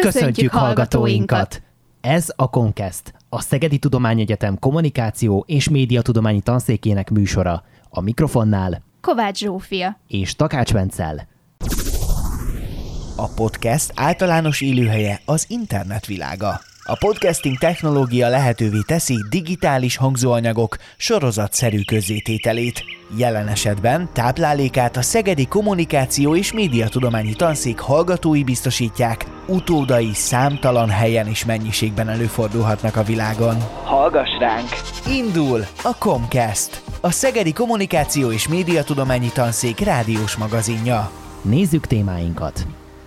Köszöntjük hallgatóinkat! Ez a Comcast, a Szegedi Tudományegyetem kommunikáció és médiatudományi tanszékének műsora. A mikrofonnál Kovács Zsófia. és Takács Vencel. A podcast általános élőhelye az internet világa. A podcasting technológia lehetővé teszi digitális hangzóanyagok sorozatszerű közzétételét. Jelen esetben táplálékát a Szegedi Kommunikáció és Médiatudományi Tanszék hallgatói biztosítják, utódai számtalan helyen és mennyiségben előfordulhatnak a világon. Hallgass ránk! Indul a Comcast, a Szegedi Kommunikáció és Médiatudományi Tanszék rádiós magazinja. Nézzük témáinkat.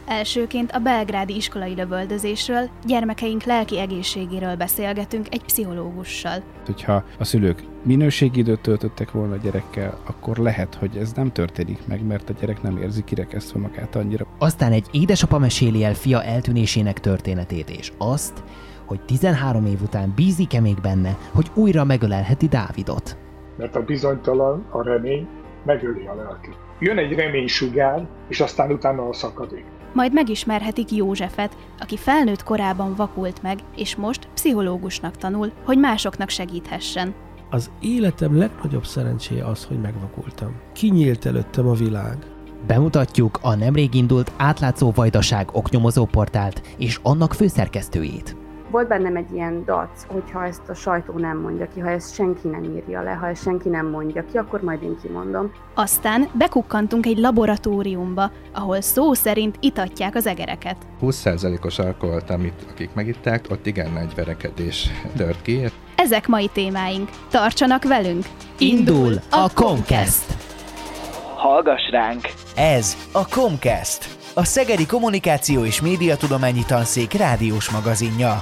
Elsőként a belgrádi iskolai lövöldözésről, gyermekeink lelki egészségéről beszélgetünk egy pszichológussal. Hogyha a szülők minőségi időt töltöttek volna a gyerekkel, akkor lehet, hogy ez nem történik meg, mert a gyerek nem érzi kirekesztve magát annyira. Aztán egy édesapa meséli el fia eltűnésének történetét, és azt, hogy 13 év után bízik-e még benne, hogy újra megölelheti Dávidot. mert a bizonytalan, a remény megöli a lelkét. Jön egy reménysugár, és aztán utána a szakadék. Majd megismerhetik Józsefet, aki felnőtt korában vakult meg, és most pszichológusnak tanul, hogy másoknak segíthessen. Az életem legnagyobb szerencséje az, hogy megvakultam. Kinyílt előttem a világ. Bemutatjuk a nemrég indult átlátszó vajdaság oknyomozó portált és annak főszerkesztőjét. Volt bennem egy ilyen dac, hogyha ezt a sajtó nem mondja ki, ha ezt senki nem írja le, ha ezt senki nem mondja ki, akkor majd én kimondom. Aztán bekukkantunk egy laboratóriumba, ahol szó szerint itatják az egereket. 20%-os alkoholt, amit akik megitták, ott igen nagy verekedés tört ki. Ezek mai témáink. Tartsanak velünk! Indul a Comcast! Hallgass ránk! Ez a Comcast, a Szegedi Kommunikáció és Médiatudományi Tanszék rádiós magazinja.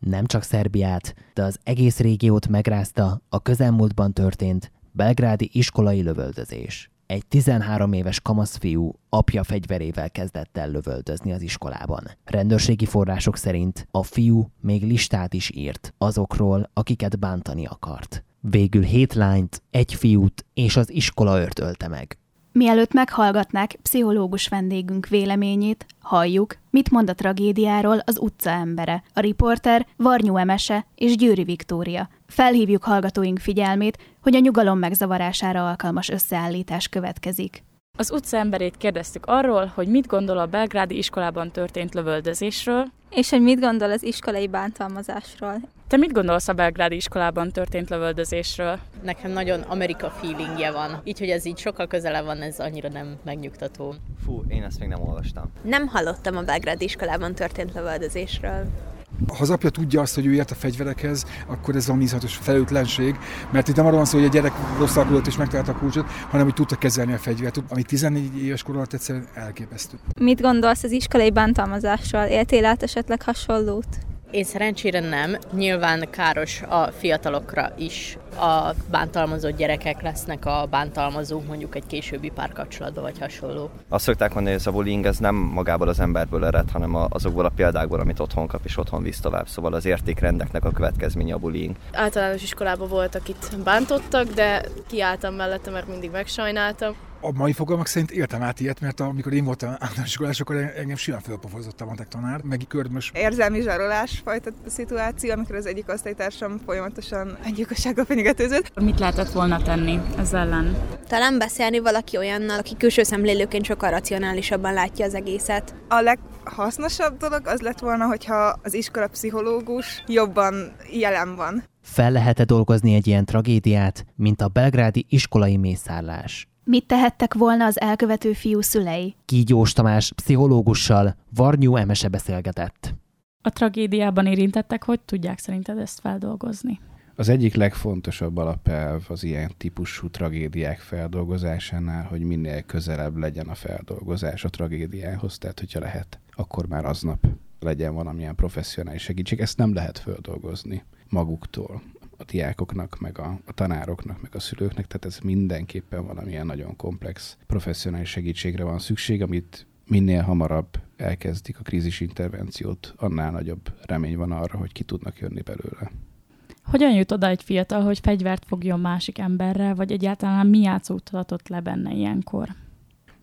Nem csak Szerbiát, de az egész régiót megrázta a közelmúltban történt belgrádi iskolai lövöldözés. Egy 13 éves kamaszfiú apja fegyverével kezdett el lövöldözni az iskolában. Rendőrségi források szerint a fiú még listát is írt azokról, akiket bántani akart. Végül hét lányt, egy fiút és az iskola ölte meg. Mielőtt meghallgatnák pszichológus vendégünk véleményét, halljuk, mit mond a tragédiáról az utca embere, a riporter Varnyú Emese és Győri Viktória. Felhívjuk hallgatóink figyelmét, hogy a nyugalom megzavarására alkalmas összeállítás következik. Az utca emberét kérdeztük arról, hogy mit gondol a belgrádi iskolában történt lövöldözésről. És hogy mit gondol az iskolai bántalmazásról? Te mit gondolsz a belgrádi iskolában történt lövöldözésről? Nekem nagyon Amerika feelingje van, így, hogy ez így sokkal közelebb van, ez annyira nem megnyugtató. Fú, én ezt még nem olvastam. Nem hallottam a belgrádi iskolában történt lövöldözésről. Ha az apja tudja azt, hogy ő ért a fegyverekhez, akkor ez valami iszonyatos felőtlenség, mert itt nem arról van szó, hogy a gyerek rossz alakulat és megtalálta a kulcsot, hanem hogy tudta kezelni a fegyvert, ami 14 éves kor alatt egyszerűen elképesztő. Mit gondolsz az iskolai bántalmazásról? Éltél át esetleg hasonlót? Én szerencsére nem. Nyilván káros a fiatalokra is. A bántalmazott gyerekek lesznek a bántalmazók mondjuk egy későbbi párkapcsolatban vagy hasonló. Azt szokták mondani, hogy ez a bullying ez nem magából az emberből ered, hanem azokból a példákból, amit otthon kap és otthon visz tovább. Szóval az értékrendeknek a következménye a bullying. Általános iskolában voltak itt bántottak, de kiálltam mellette, mert mindig megsajnáltam. A mai fogalmak szerint éltem át ilyet, mert amikor én voltam általános iskolás, akkor engem simán fölpofozott a matek tanár, meg kördmös. Érzelmi zsarolás fajta szituáció, amikor az egyik osztálytársam folyamatosan egy gyilkossággal fenyegetőzött. Mit lehetett volna tenni ez ellen? Talán beszélni valaki olyannal, aki külső szemlélőként sokkal racionálisabban látja az egészet. A leghasznosabb dolog az lett volna, hogyha az iskola pszichológus jobban jelen van. Fel lehet-e dolgozni egy ilyen tragédiát, mint a belgrádi iskolai mészárlás? Mit tehettek volna az elkövető fiú szülei? Kígyós Tamás pszichológussal Varnyú Emese beszélgetett. A tragédiában érintettek, hogy tudják szerinted ezt feldolgozni? Az egyik legfontosabb alapelv az ilyen típusú tragédiák feldolgozásánál, hogy minél közelebb legyen a feldolgozás a tragédiához, tehát hogyha lehet, akkor már aznap legyen valamilyen professzionális segítség. Ezt nem lehet feldolgozni maguktól a diákoknak, meg a, a tanároknak, meg a szülőknek, tehát ez mindenképpen valamilyen nagyon komplex professzionális segítségre van szükség, amit minél hamarabb elkezdik a krízis intervenciót, annál nagyobb remény van arra, hogy ki tudnak jönni belőle. Hogyan jut oda egy fiatal, hogy fegyvert fogjon másik emberrel, vagy egyáltalán mi játszódhatott le benne ilyenkor?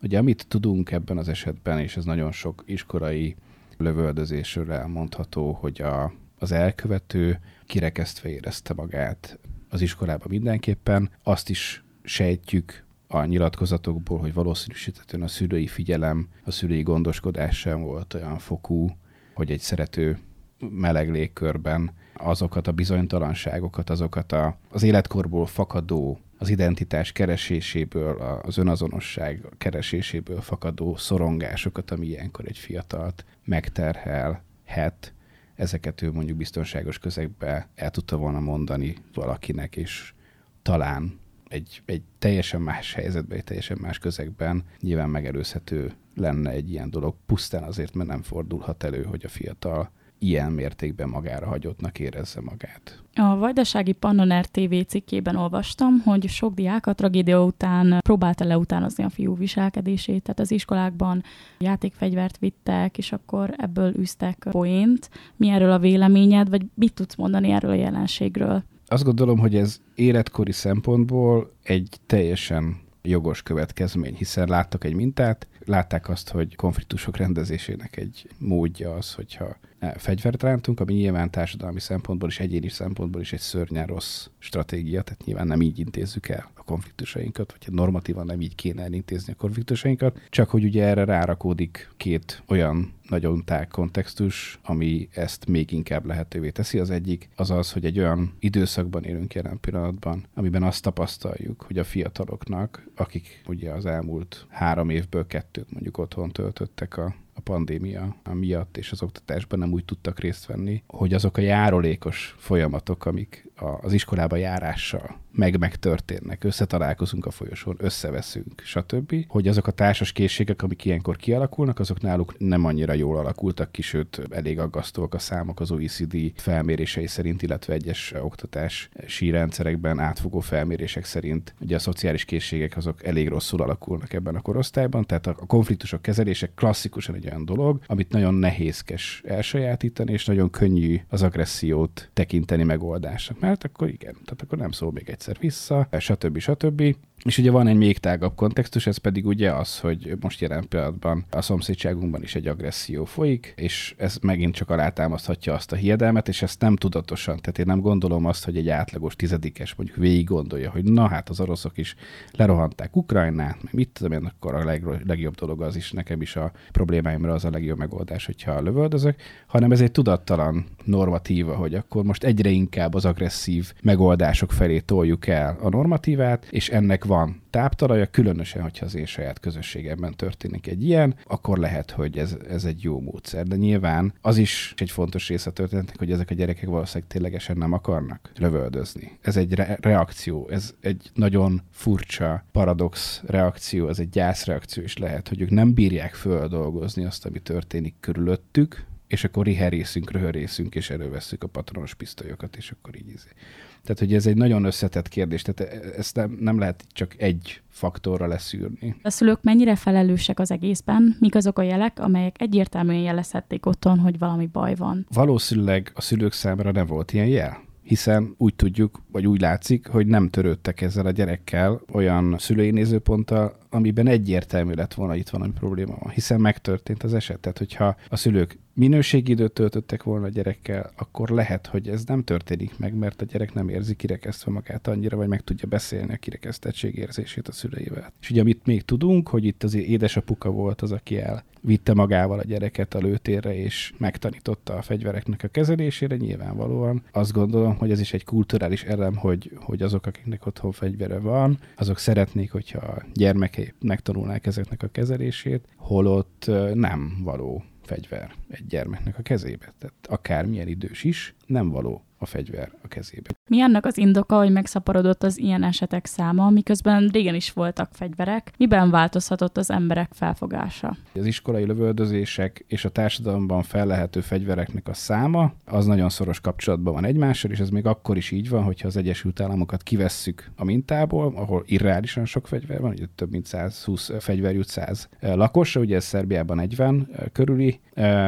Ugye amit tudunk ebben az esetben, és ez nagyon sok iskolai lövöldözésről elmondható, hogy a, az elkövető kirekesztve érezte magát az iskolában mindenképpen. Azt is sejtjük a nyilatkozatokból, hogy valószínűsítetően a szülői figyelem, a szülői gondoskodás sem volt olyan fokú, hogy egy szerető meleg légkörben azokat a bizonytalanságokat, azokat a, az életkorból fakadó, az identitás kereséséből, az önazonosság kereséséből fakadó szorongásokat, ami ilyenkor egy fiatalt megterhelhet, ezeket ő mondjuk biztonságos közegbe el tudta volna mondani valakinek, és talán egy, egy teljesen más helyzetben, egy teljesen más közegben nyilván megelőzhető lenne egy ilyen dolog, pusztán azért, mert nem fordulhat elő, hogy a fiatal ilyen mértékben magára hagyottnak érezze magát. A Vajdasági Pannoner TV cikkében olvastam, hogy sok diák a tragédia után próbálta leutánozni a fiú viselkedését, tehát az iskolákban játékfegyvert vittek, és akkor ebből üztek poént. Mi erről a véleményed, vagy mit tudsz mondani erről a jelenségről? Azt gondolom, hogy ez életkori szempontból egy teljesen jogos következmény, hiszen láttak egy mintát, látták azt, hogy konfliktusok rendezésének egy módja az, hogyha fegyvert rántunk, ami nyilván társadalmi szempontból és egyéni szempontból is egy szörnyen rossz stratégia, tehát nyilván nem így intézzük el konfliktusainkat, vagy normatívan nem így kéne elintézni a konfliktusainkat, csak hogy ugye erre rárakódik két olyan nagyon tág kontextus, ami ezt még inkább lehetővé teszi. Az egyik az az, hogy egy olyan időszakban élünk jelen pillanatban, amiben azt tapasztaljuk, hogy a fiataloknak, akik ugye az elmúlt három évből kettőt mondjuk otthon töltöttek a a pandémia miatt és az oktatásban nem úgy tudtak részt venni, hogy azok a járulékos folyamatok, amik az iskolába járással meg megtörténnek, összetalálkozunk a folyosón, összeveszünk, stb. Hogy azok a társas készségek, amik ilyenkor kialakulnak, azok náluk nem annyira jól alakultak ki, sőt elég aggasztóak a számok az OECD felmérései szerint, illetve egyes oktatási rendszerekben átfogó felmérések szerint. Ugye a szociális készségek azok elég rosszul alakulnak ebben a korosztályban, tehát a konfliktusok kezelése klasszikusan egy olyan dolog, amit nagyon nehézkes elsajátítani, és nagyon könnyű az agressziót tekinteni megoldásnak. Mert akkor igen, tehát akkor nem szól még egyszer vissza, stb. stb. És ugye van egy még tágabb kontextus, ez pedig ugye az, hogy most jelen pillanatban a szomszédságunkban is egy agresszió folyik, és ez megint csak alátámaszthatja azt a hiedelmet, és ezt nem tudatosan. Tehát én nem gondolom azt, hogy egy átlagos tizedikes mondjuk végig gondolja, hogy na hát az oroszok is lerohanták Ukrajnát, meg mit tudom én, akkor a leg, legjobb dolog az is, nekem is a problémáimra az a legjobb megoldás, hogyha lövöldözök, hanem ez egy tudattalan normatíva, hogy akkor most egyre inkább az agresszív megoldások felé toljuk el a normatívát, és ennek van táptalaja, különösen, hogyha az én saját közösségemben történik egy ilyen, akkor lehet, hogy ez, ez egy jó módszer. De nyilván az is egy fontos része történetnek, hogy ezek a gyerekek valószínűleg ténylegesen nem akarnak lövöldözni. Ez egy re- reakció, ez egy nagyon furcsa, paradox reakció, ez egy gyászreakció is lehet, hogy ők nem bírják földolgozni azt, ami történik körülöttük, és akkor riherészünk, röhörészünk, és elővesszük a patronos pisztolyokat, és akkor így izé. Tehát, hogy ez egy nagyon összetett kérdés, tehát e- ezt nem, nem lehet csak egy faktorra leszűrni. A szülők mennyire felelősek az egészben? Mik azok a jelek, amelyek egyértelműen jelezhették otthon, hogy valami baj van? Valószínűleg a szülők számára nem volt ilyen jel hiszen úgy tudjuk, vagy úgy látszik, hogy nem törődtek ezzel a gyerekkel olyan szülői nézőponttal, amiben egyértelmű lett volna, itt valami probléma van, hiszen megtörtént az eset. Tehát, hogyha a szülők minőségi időt töltöttek volna a gyerekkel, akkor lehet, hogy ez nem történik meg, mert a gyerek nem érzi kirekesztve magát annyira, vagy meg tudja beszélni a kirekesztettség érzését a szüleivel. És ugye amit még tudunk, hogy itt az édesapuka volt az, aki el vitte magával a gyereket a lőtérre, és megtanította a fegyvereknek a kezelésére, nyilvánvalóan. Azt gondolom, hogy ez is egy kulturális elem, hogy, hogy azok, akiknek otthon fegyvere van, azok szeretnék, hogyha gyermekei megtanulnák ezeknek a kezelését, holott nem való fegyver egy gyermeknek a kezébe. Tehát akármilyen idős is, nem való a fegyver a kezébe. Mi annak az indoka, hogy megszaporodott az ilyen esetek száma, miközben régen is voltak fegyverek? Miben változhatott az emberek felfogása? Az iskolai lövöldözések és a társadalomban fellehető fegyvereknek a száma az nagyon szoros kapcsolatban van egymással, és ez még akkor is így van, hogyha az Egyesült Államokat kivesszük a mintából, ahol irreálisan sok fegyver van, ugye több mint 120 fegyver jut 100 lakosra, ugye ez Szerbiában 40 körüli,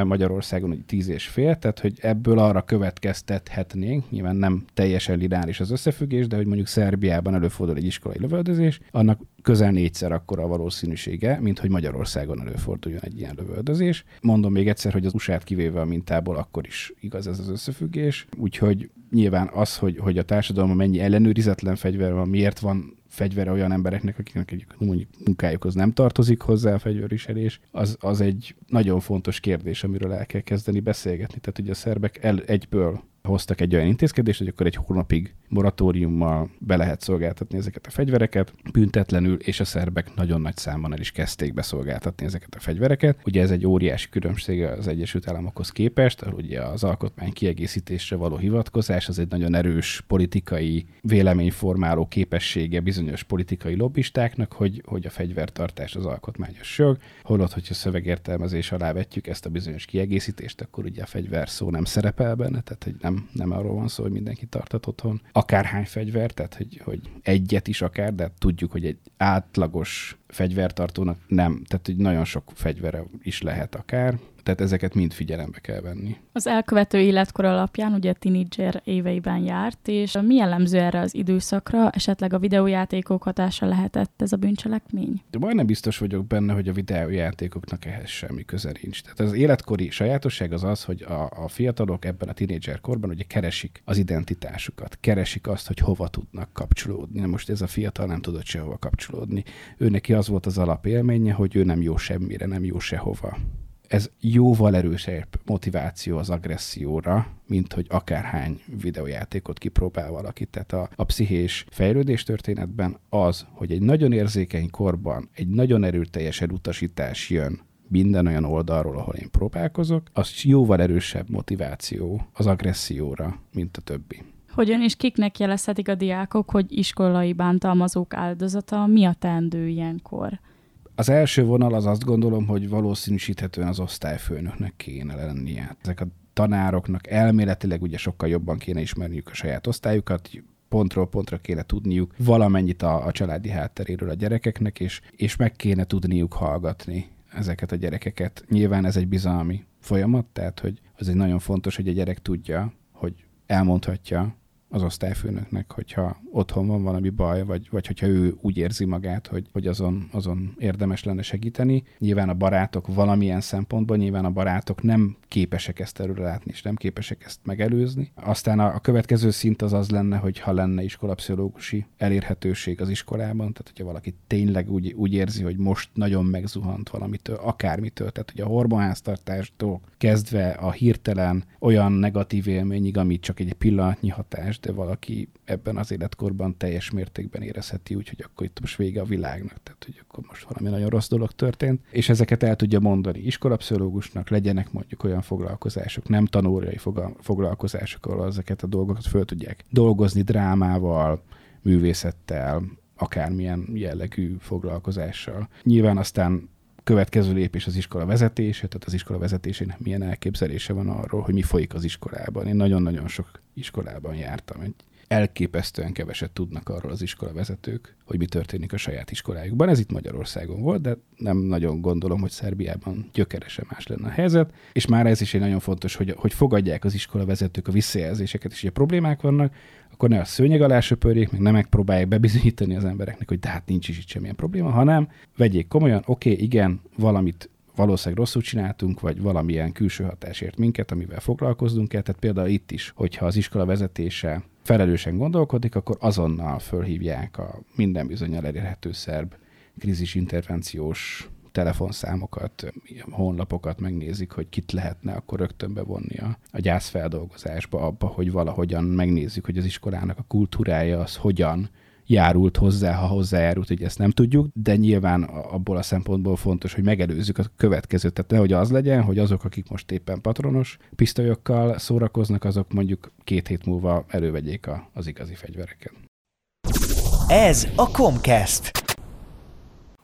Magyarországon 10 és fél, tehát hogy ebből arra következik, következtethetnénk, nyilván nem teljesen lineáris az összefüggés, de hogy mondjuk Szerbiában előfordul egy iskolai lövöldözés, annak közel négyszer akkora a valószínűsége, mint hogy Magyarországon előforduljon egy ilyen lövöldözés. Mondom még egyszer, hogy az USA-t kivéve a mintából akkor is igaz ez az összefüggés, úgyhogy nyilván az, hogy, hogy a társadalom mennyi ellenőrizetlen fegyver van, miért van fegyvere olyan embereknek, akiknek egy mondjuk munkájukhoz nem tartozik hozzá a fegyverviselés, az, az egy nagyon fontos kérdés, amiről el kell kezdeni beszélgetni. Tehát ugye a szerbek el, egyből hoztak egy olyan intézkedést, hogy akkor egy hónapig moratóriummal be lehet szolgáltatni ezeket a fegyvereket, büntetlenül, és a szerbek nagyon nagy számban el is kezdték beszolgáltatni ezeket a fegyvereket. Ugye ez egy óriási különbség az Egyesült Államokhoz képest, ahol ugye az alkotmány kiegészítésre való hivatkozás az egy nagyon erős politikai véleményformáló képessége bizonyos politikai lobbistáknak, hogy, hogy a fegyvertartás az alkotmányos jog, holott, hogyha szövegértelmezés alá vetjük ezt a bizonyos kiegészítést, akkor ugye a fegyver szó nem szerepel benne, tehát hogy nem arról van szó, hogy mindenki tartat otthon. Akárhány fegyver, tehát hogy, hogy egyet is akár, de tudjuk, hogy egy átlagos fegyvertartónak nem, tehát hogy nagyon sok fegyvere is lehet akár, tehát ezeket mind figyelembe kell venni. Az elkövető életkor alapján ugye tinédzser éveiben járt, és mi jellemző erre az időszakra? Esetleg a videójátékok hatása lehetett ez a bűncselekmény? De majdnem biztos vagyok benne, hogy a videójátékoknak ehhez semmi köze nincs. Tehát az életkori sajátosság az az, hogy a, a fiatalok ebben a tinédzser korban ugye keresik az identitásukat, keresik azt, hogy hova tudnak kapcsolódni. Na most ez a fiatal nem tudott sehova kapcsolódni. Ő neki az volt az alapélménye, hogy ő nem jó semmire, nem jó sehova ez jóval erősebb motiváció az agresszióra, mint hogy akárhány videójátékot kipróbál valaki. Tehát a, a pszichés fejlődés történetben az, hogy egy nagyon érzékeny korban egy nagyon erőteljes elutasítás jön minden olyan oldalról, ahol én próbálkozok, az jóval erősebb motiváció az agresszióra, mint a többi. Hogyan és kiknek jelezhetik a diákok, hogy iskolai bántalmazók áldozata, mi a teendő ilyenkor? Az első vonal az azt gondolom, hogy valószínűsíthetően az osztályfőnöknek kéne lennie. Ezek a tanároknak elméletileg ugye sokkal jobban kéne ismerniük a saját osztályukat, pontról pontra kéne tudniuk valamennyit a, a családi hátteréről a gyerekeknek, és, és meg kéne tudniuk hallgatni ezeket a gyerekeket. Nyilván ez egy bizalmi folyamat, tehát hogy az egy nagyon fontos, hogy a gyerek tudja, hogy elmondhatja az osztályfőnöknek, hogyha otthon van valami baj, vagy, vagy hogyha ő úgy érzi magát, hogy, hogy azon, azon érdemes lenne segíteni. Nyilván a barátok valamilyen szempontból, nyilván a barátok nem képesek ezt előre látni, és nem képesek ezt megelőzni. Aztán a, a következő szint az az lenne, hogy ha lenne iskolapszichológusi elérhetőség az iskolában, tehát hogyha valaki tényleg úgy, úgy érzi, hogy most nagyon megzuhant valamitől, akármitől, tehát hogy a hormonháztartástól kezdve a hirtelen olyan negatív élményig, amit csak egy pillanatnyi hatás, de valaki ebben az életkorban teljes mértékben érezheti, úgyhogy akkor itt most vége a világnak, tehát hogy akkor most valami nagyon rossz dolog történt, és ezeket el tudja mondani iskolapszichológusnak, legyenek mondjuk olyan foglalkozások, nem tanóriai foglalkozások, ahol ezeket a dolgokat föl tudják dolgozni drámával, művészettel, akármilyen jellegű foglalkozással. Nyilván aztán következő lépés az iskola vezetése, tehát az iskola vezetésének milyen elképzelése van arról, hogy mi folyik az iskolában. Én nagyon-nagyon sok iskolában jártam. Egy elképesztően keveset tudnak arról az iskola vezetők, hogy mi történik a saját iskolájukban. Ez itt Magyarországon volt, de nem nagyon gondolom, hogy Szerbiában gyökeresen más lenne a helyzet. És már ez is egy nagyon fontos, hogy, hogy fogadják az iskola vezetők a visszajelzéseket, és hogy problémák vannak, akkor ne a szőnyeg alá söpörjék, meg nem megpróbálják bebizonyítani az embereknek, hogy de hát nincs is itt semmilyen probléma, hanem vegyék komolyan, oké, okay, igen, valamit valószínűleg rosszul csináltunk, vagy valamilyen külső hatásért minket, amivel foglalkoznunk kell. Tehát például itt is, hogyha az iskola vezetése felelősen gondolkodik, akkor azonnal fölhívják a minden bizonyal elérhető szerb krízisintervenciós telefonszámokat, honlapokat megnézik, hogy kit lehetne akkor rögtön bevonni a, a gyászfeldolgozásba, abba, hogy valahogyan megnézzük, hogy az iskolának a kultúrája az hogyan járult hozzá, ha hozzájárult, hogy ezt nem tudjuk, de nyilván abból a szempontból fontos, hogy megelőzzük a következőt. Tehát nehogy az legyen, hogy azok, akik most éppen patronos pisztolyokkal szórakoznak, azok mondjuk két hét múlva elővegyék a, az igazi fegyvereket. Ez a Comcast.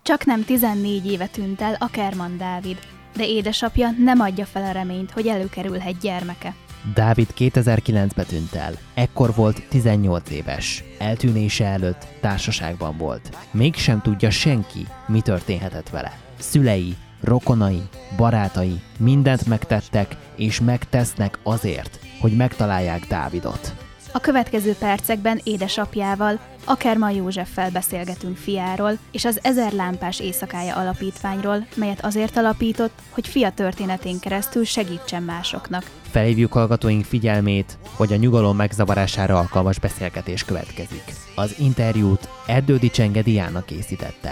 Csak nem 14 éve tűnt el a Kerman Dávid, de édesapja nem adja fel a reményt, hogy előkerülhet gyermeke. Dávid 2009-ben tűnt el. Ekkor volt 18 éves. Eltűnése előtt társaságban volt. Mégsem tudja senki, mi történhetett vele. Szülei, rokonai, barátai mindent megtettek és megtesznek azért, hogy megtalálják Dávidot. A következő percekben édesapjával, Akerman Józseffel beszélgetünk fiáról és az Ezer Lámpás Éjszakája Alapítványról, melyet azért alapított, hogy fia történetén keresztül segítsen másoknak. Felhívjuk hallgatóink figyelmét, hogy a nyugalom megzavarására alkalmas beszélgetés következik. Az interjút Erdődi Csenge Diana készítette.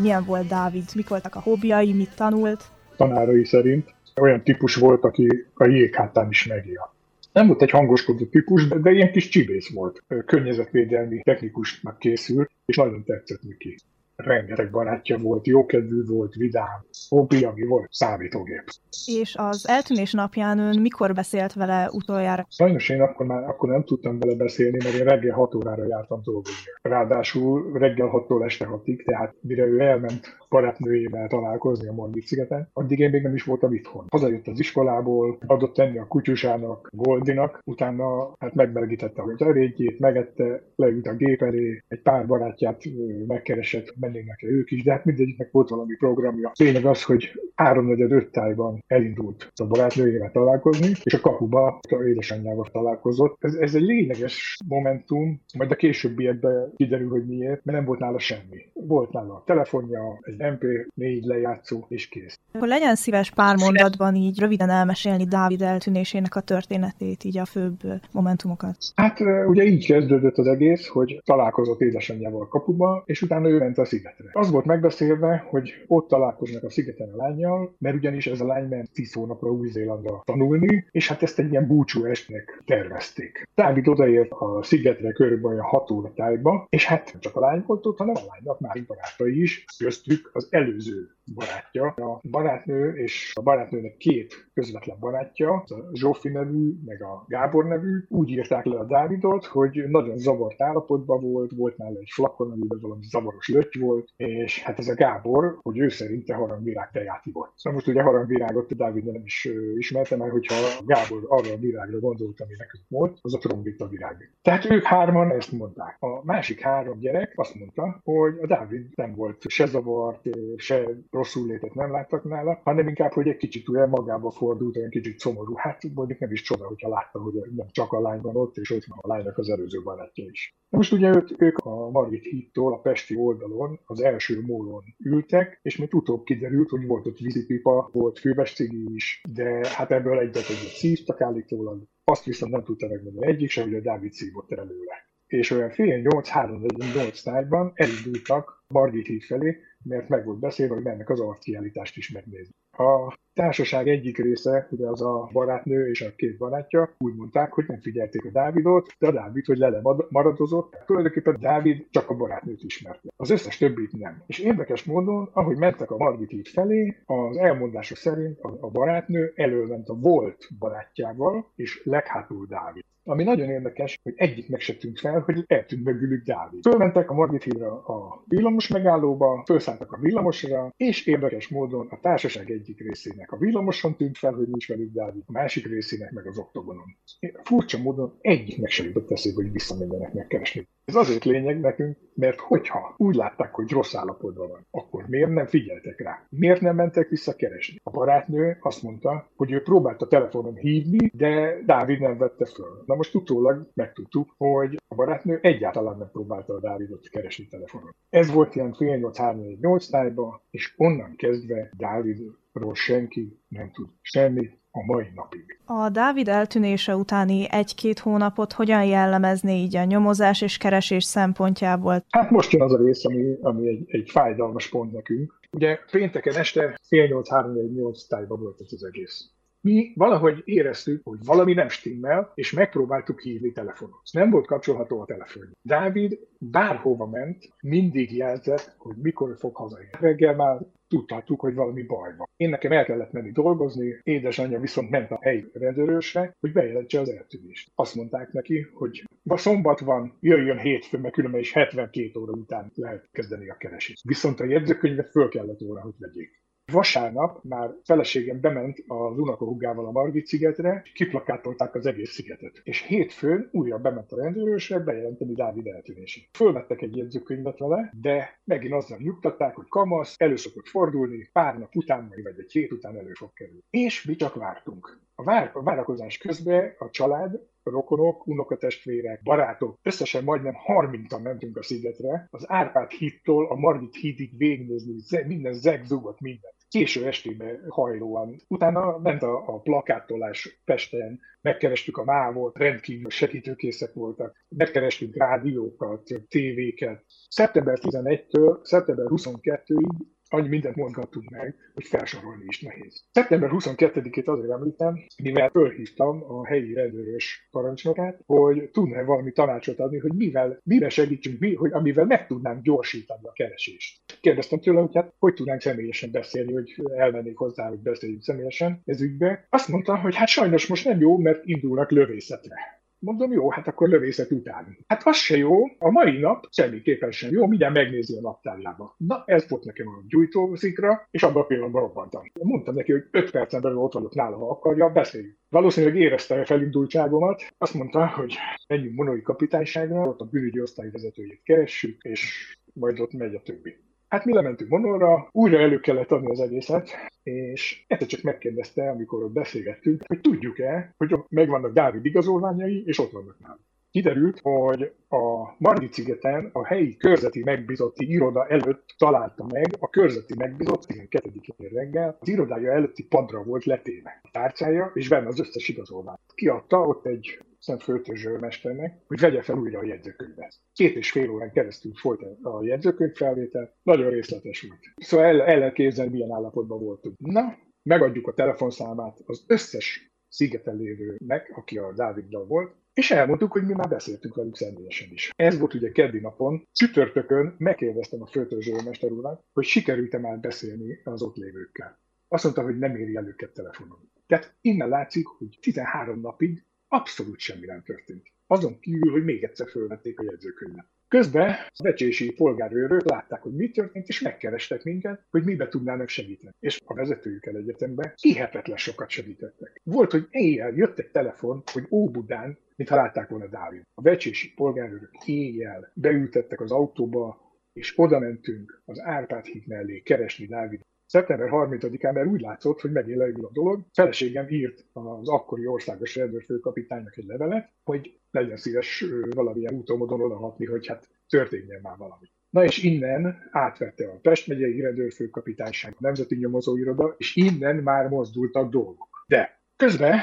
Milyen volt Dávid, mik voltak a hobbiai, mit tanult? Tanárai szerint olyan típus volt, aki a jéghátán is megél. Nem volt egy hangoskodó típus, de, de ilyen kis csibész volt. Környezetvédelmi technikusnak készült, és nagyon tetszett neki. Rengeteg barátja volt, jókedvű volt, vidám, hobbi, ami volt, számítógép. És az eltűnés napján ön mikor beszélt vele utoljára? Sajnos én akkor már akkor nem tudtam vele beszélni, mert én reggel 6 órára jártam dolgozni. Ráadásul reggel 6-tól este 6-ig, tehát mire ő elment barátnőjével találkozni a Margit szigeten, addig én még nem is voltam itthon. Hazajött az iskolából, adott tenni a kutyusának, Goldinak, utána hát megmelegítette a terétjét, megette, leült a gép elé, egy pár barátját megkeresett, mennének ők is, de hát mindegyiknek volt valami programja. Lényeg az, hogy 3-4-5 tájban elindult a barátnőjével találkozni, és a kapuba a édesanyjával találkozott. Ez, ez egy lényeges momentum, majd a későbbiekben kiderül, hogy miért, mert nem volt nála semmi. Volt nála a telefonja, egy MP4 lejátszó, és kész. Akkor legyen szíves pár mondatban így röviden elmesélni Dávid eltűnésének a történetét, így a főbb momentumokat. Hát ugye így kezdődött az egész, hogy találkozott édesanyjával kapuba, és utána ő ment a szigetre. Az volt megbeszélve, hogy ott találkoznak a szigeten a lányjal, mert ugyanis ez a lány ment 10 hónapra Új-Zélandra tanulni, és hát ezt egy ilyen búcsú estnek tervezték. Dávid odaért a szigetre körülbelül a 6 óra tájba, és hát nem csak a lány volt ott, hanem a lánynak más barátai is, köztük az előző barátja. A barátnő és a barátnőnek két közvetlen barátja, a Zsófi nevű, meg a Gábor nevű, úgy írták le a Dávidot, hogy nagyon zavart állapotban volt, volt nála egy flakon, amiben valami zavaros löty volt, és hát ez a Gábor, hogy ő szerinte harangvirág teját ivott. Na most ugye harangvirágot Dávid nem is ismerte, mert hogyha Gábor arra a virágra gondolt, ami nekünk volt, az a trombita virág. Tehát ők hárman ezt mondták. A másik három gyerek azt mondta, hogy a Dávid nem volt se zavart, se rosszul létet nem láttak nála, hanem inkább, hogy egy kicsit olyan magába fordult, olyan kicsit szomorú. Hát mondjuk nem is csoda, hogyha látta, hogy nem csak a lány van ott, és ott van a lánynak az előző barátja is. Most ugye ők, ők a Margit hídtól, a Pesti oldalon, az első mólon ültek, és még utóbb kiderült, hogy volt ott vízipipa, volt főves cigi is, de hát ebből egyet egyet szívtak állítólag. Azt viszont nem tudta megmondani egyik sem, hogy a Dávid szívott előle. És olyan fél nyolc, három, nyolc tájban elindultak Margit híd felé, mert meg volt beszélve, hogy mennek az arckiállítást is megnézni. A társaság egyik része, ugye az a barátnő és a két barátja úgy mondták, hogy nem figyelték a Dávidot, de a Dávid, hogy lele maradozott, tulajdonképpen Dávid csak a barátnőt ismerte. Az összes többit nem. És érdekes módon, ahogy mentek a Margit híd felé, az elmondások szerint a, barátnő előment a volt barátjával, és leghátul Dávid. Ami nagyon érdekes, hogy egyiknek se tűnt fel, hogy eltűnt mögülük Dávid. Fölmentek a Margit hídra a villamos megállóba, felszálltak a villamosra, és érdekes módon a társaság egyik részének a villamoson tűnt fel, hogy nincs velük Dávid, a másik részének meg az oktogonon. Furcsa módon egyiknek se jutott eszébe, hogy visszamenjenek megkeresni. Ez azért lényeg nekünk, mert hogyha úgy látták, hogy rossz állapotban van, akkor miért nem figyeltek rá? Miért nem mentek vissza keresni? A barátnő azt mondta, hogy ő próbált a telefonon hívni, de Dávid nem vette föl. Na most utólag megtudtuk, hogy a barátnő egyáltalán nem próbálta a Dávidot keresni telefonon. Ez volt ilyen fél nyolc, három, nyolc tájba, és onnan kezdve Dávidról senki nem tud semmit, a mai napig. A Dávid eltűnése utáni egy-két hónapot hogyan jellemezné így a nyomozás és keresés szempontjából? Hát most jön az a rész, ami, ami egy, egy fájdalmas pont nekünk. Ugye pénteken este fél nyolc, három, nyolc tájban volt ez az egész. Mi valahogy éreztük, hogy valami nem stimmel, és megpróbáltuk hívni telefonon. Nem volt kapcsolható a telefon. Dávid bárhova ment, mindig jelzett, hogy mikor fog hazajönni. Reggel már tudhattuk, hogy valami baj van. Én nekem el kellett menni dolgozni, édesanyja viszont ment a helyi rendőrösre, hogy bejelentse az eltűnést. Azt mondták neki, hogy ma szombat van, jöjjön hétfőn, mert különben is 72 óra után lehet kezdeni a keresést. Viszont a jegyzőkönyvet föl kellett volna, hogy vegyék. Vasárnap már feleségem bement az unokahúgával a Margit szigetre, kiplakátolták az egész szigetet. És hétfőn újra bement a rendőrösre bejelenteni Dávid eltűnését. Fölvettek egy jegyzőkönyvet vele, de megint azzal nyugtatták, hogy kamasz, elő szokott fordulni, pár nap után, vagy egy hét után elő fog kerülni. És mi csak vártunk. A, vár, a várakozás közben a család rokonok, unokatestvérek, barátok, összesen majdnem 30-an mentünk a szigetre, az Árpád hídtól a Margit hídig végignézni, minden zegzugot, minden. Késő estébe hajlóan. Utána ment a, a plakáttolás Pesten, megkerestük a mávot, rendkívül segítőkészek voltak, megkerestünk rádiókat, tévéket. Szeptember 11-től szeptember 22-ig annyi mindent mondhattunk meg, hogy felsorolni is nehéz. Szeptember 22-ét azért említem, mivel fölhívtam a helyi rendőrös parancsnokát, hogy tudna valami tanácsot adni, hogy mivel, mivel segítsünk mi, hogy amivel meg tudnánk gyorsítani a keresést. Kérdeztem tőle, hogy hát hogy tudnánk személyesen beszélni, hogy elmennék hozzá, hogy beszéljünk személyesen ez ügybe. Azt mondta, hogy hát sajnos most nem jó, mert indulnak lövészetre. Mondom, jó, hát akkor lövészet után. Hát az se jó, a mai nap semmiképpen sem jó, mindjárt megnézi a naptárjába. Na, ez volt nekem a gyújtózikra, és abban a pillanatban robbantam. Mondtam neki, hogy 5 percen belül ott vagyok nála, ha akarja, beszéljünk. Valószínűleg érezte a felindultságomat, azt mondta, hogy menjünk Monoi kapitányságra, ott a bűnügyi osztályvezetőjét keressük, és majd ott megy a többi. Hát mi lementünk Monorra, újra elő kellett adni az egészet, és egyszer csak megkérdezte, amikor ott beszélgettünk, hogy tudjuk-e, hogy megvannak Dávid igazolványai, és ott vannak nálam. Kiderült, hogy a Margit szigeten a helyi körzeti megbízotti iroda előtt találta meg a körzeti megbízott 12-én reggel, az irodája előtti padra volt letéve a tárcája, és benne az összes igazolvány. Kiadta ott egy Szent Föltözsőrmesternek, hogy vegye fel újra a jegyzőkönyvet. Két és fél órán keresztül folyt a jegyzőkönyv felvétel, nagyon részletes volt. Szóval el, el lehet képzelni, milyen állapotban voltunk. Na, megadjuk a telefonszámát az összes szigeten lévőnek, aki a Dáviddal volt, és elmondtuk, hogy mi már beszéltünk velük személyesen is. Ez volt ugye keddi napon, csütörtökön megkérdeztem a főtörzsőmester urat, hogy sikerült-e már beszélni az ott lévőkkel. Azt mondta, hogy nem éri el őket telefonon. Tehát innen látszik, hogy 13 napig abszolút semmi nem történt. Azon kívül, hogy még egyszer fölvették a jegyzőkönyvet. Közben a becsési polgárőrök látták, hogy mi történt, és megkerestek minket, hogy mibe tudnának segíteni. És a vezetőjükkel egyetemben hihetetlen sokat segítettek. Volt, hogy éjjel jött egy telefon, hogy Óbudán, mintha látták volna Dávid. A becsési polgárőrök éjjel beültettek az autóba, és oda mentünk az Árpád híd mellé keresni Dávid Szeptember 30-án, mert úgy látszott, hogy megint leül a dolog, feleségem írt az akkori országos rendőrfőkapitánynak egy levelet, hogy legyen szíves valamilyen úton módon odahatni, hogy hát történjen már valami. Na és innen átvette a Pest megyei rendőrfőkapitányság a Nemzeti Nyomozóiroda, és innen már mozdultak dolgok. De közben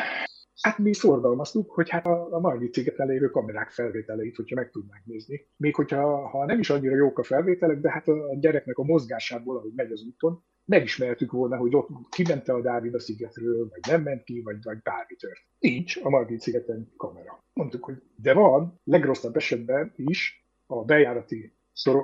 Hát mi szorgalmaztuk, hogy hát a, a Margit szigeten lévő kamerák felvételeit, hogyha meg tudnánk nézni. Még hogyha ha nem is annyira jók a felvételek, de hát a gyereknek a mozgásából, ahogy megy az úton, megismertük volna, hogy ott kimente a Dávid a szigetről, vagy nem ment ki, vagy, vagy bármi tört. Nincs a Margit szigeten kamera. Mondtuk, hogy de van, legrosszabb esetben is a bejárati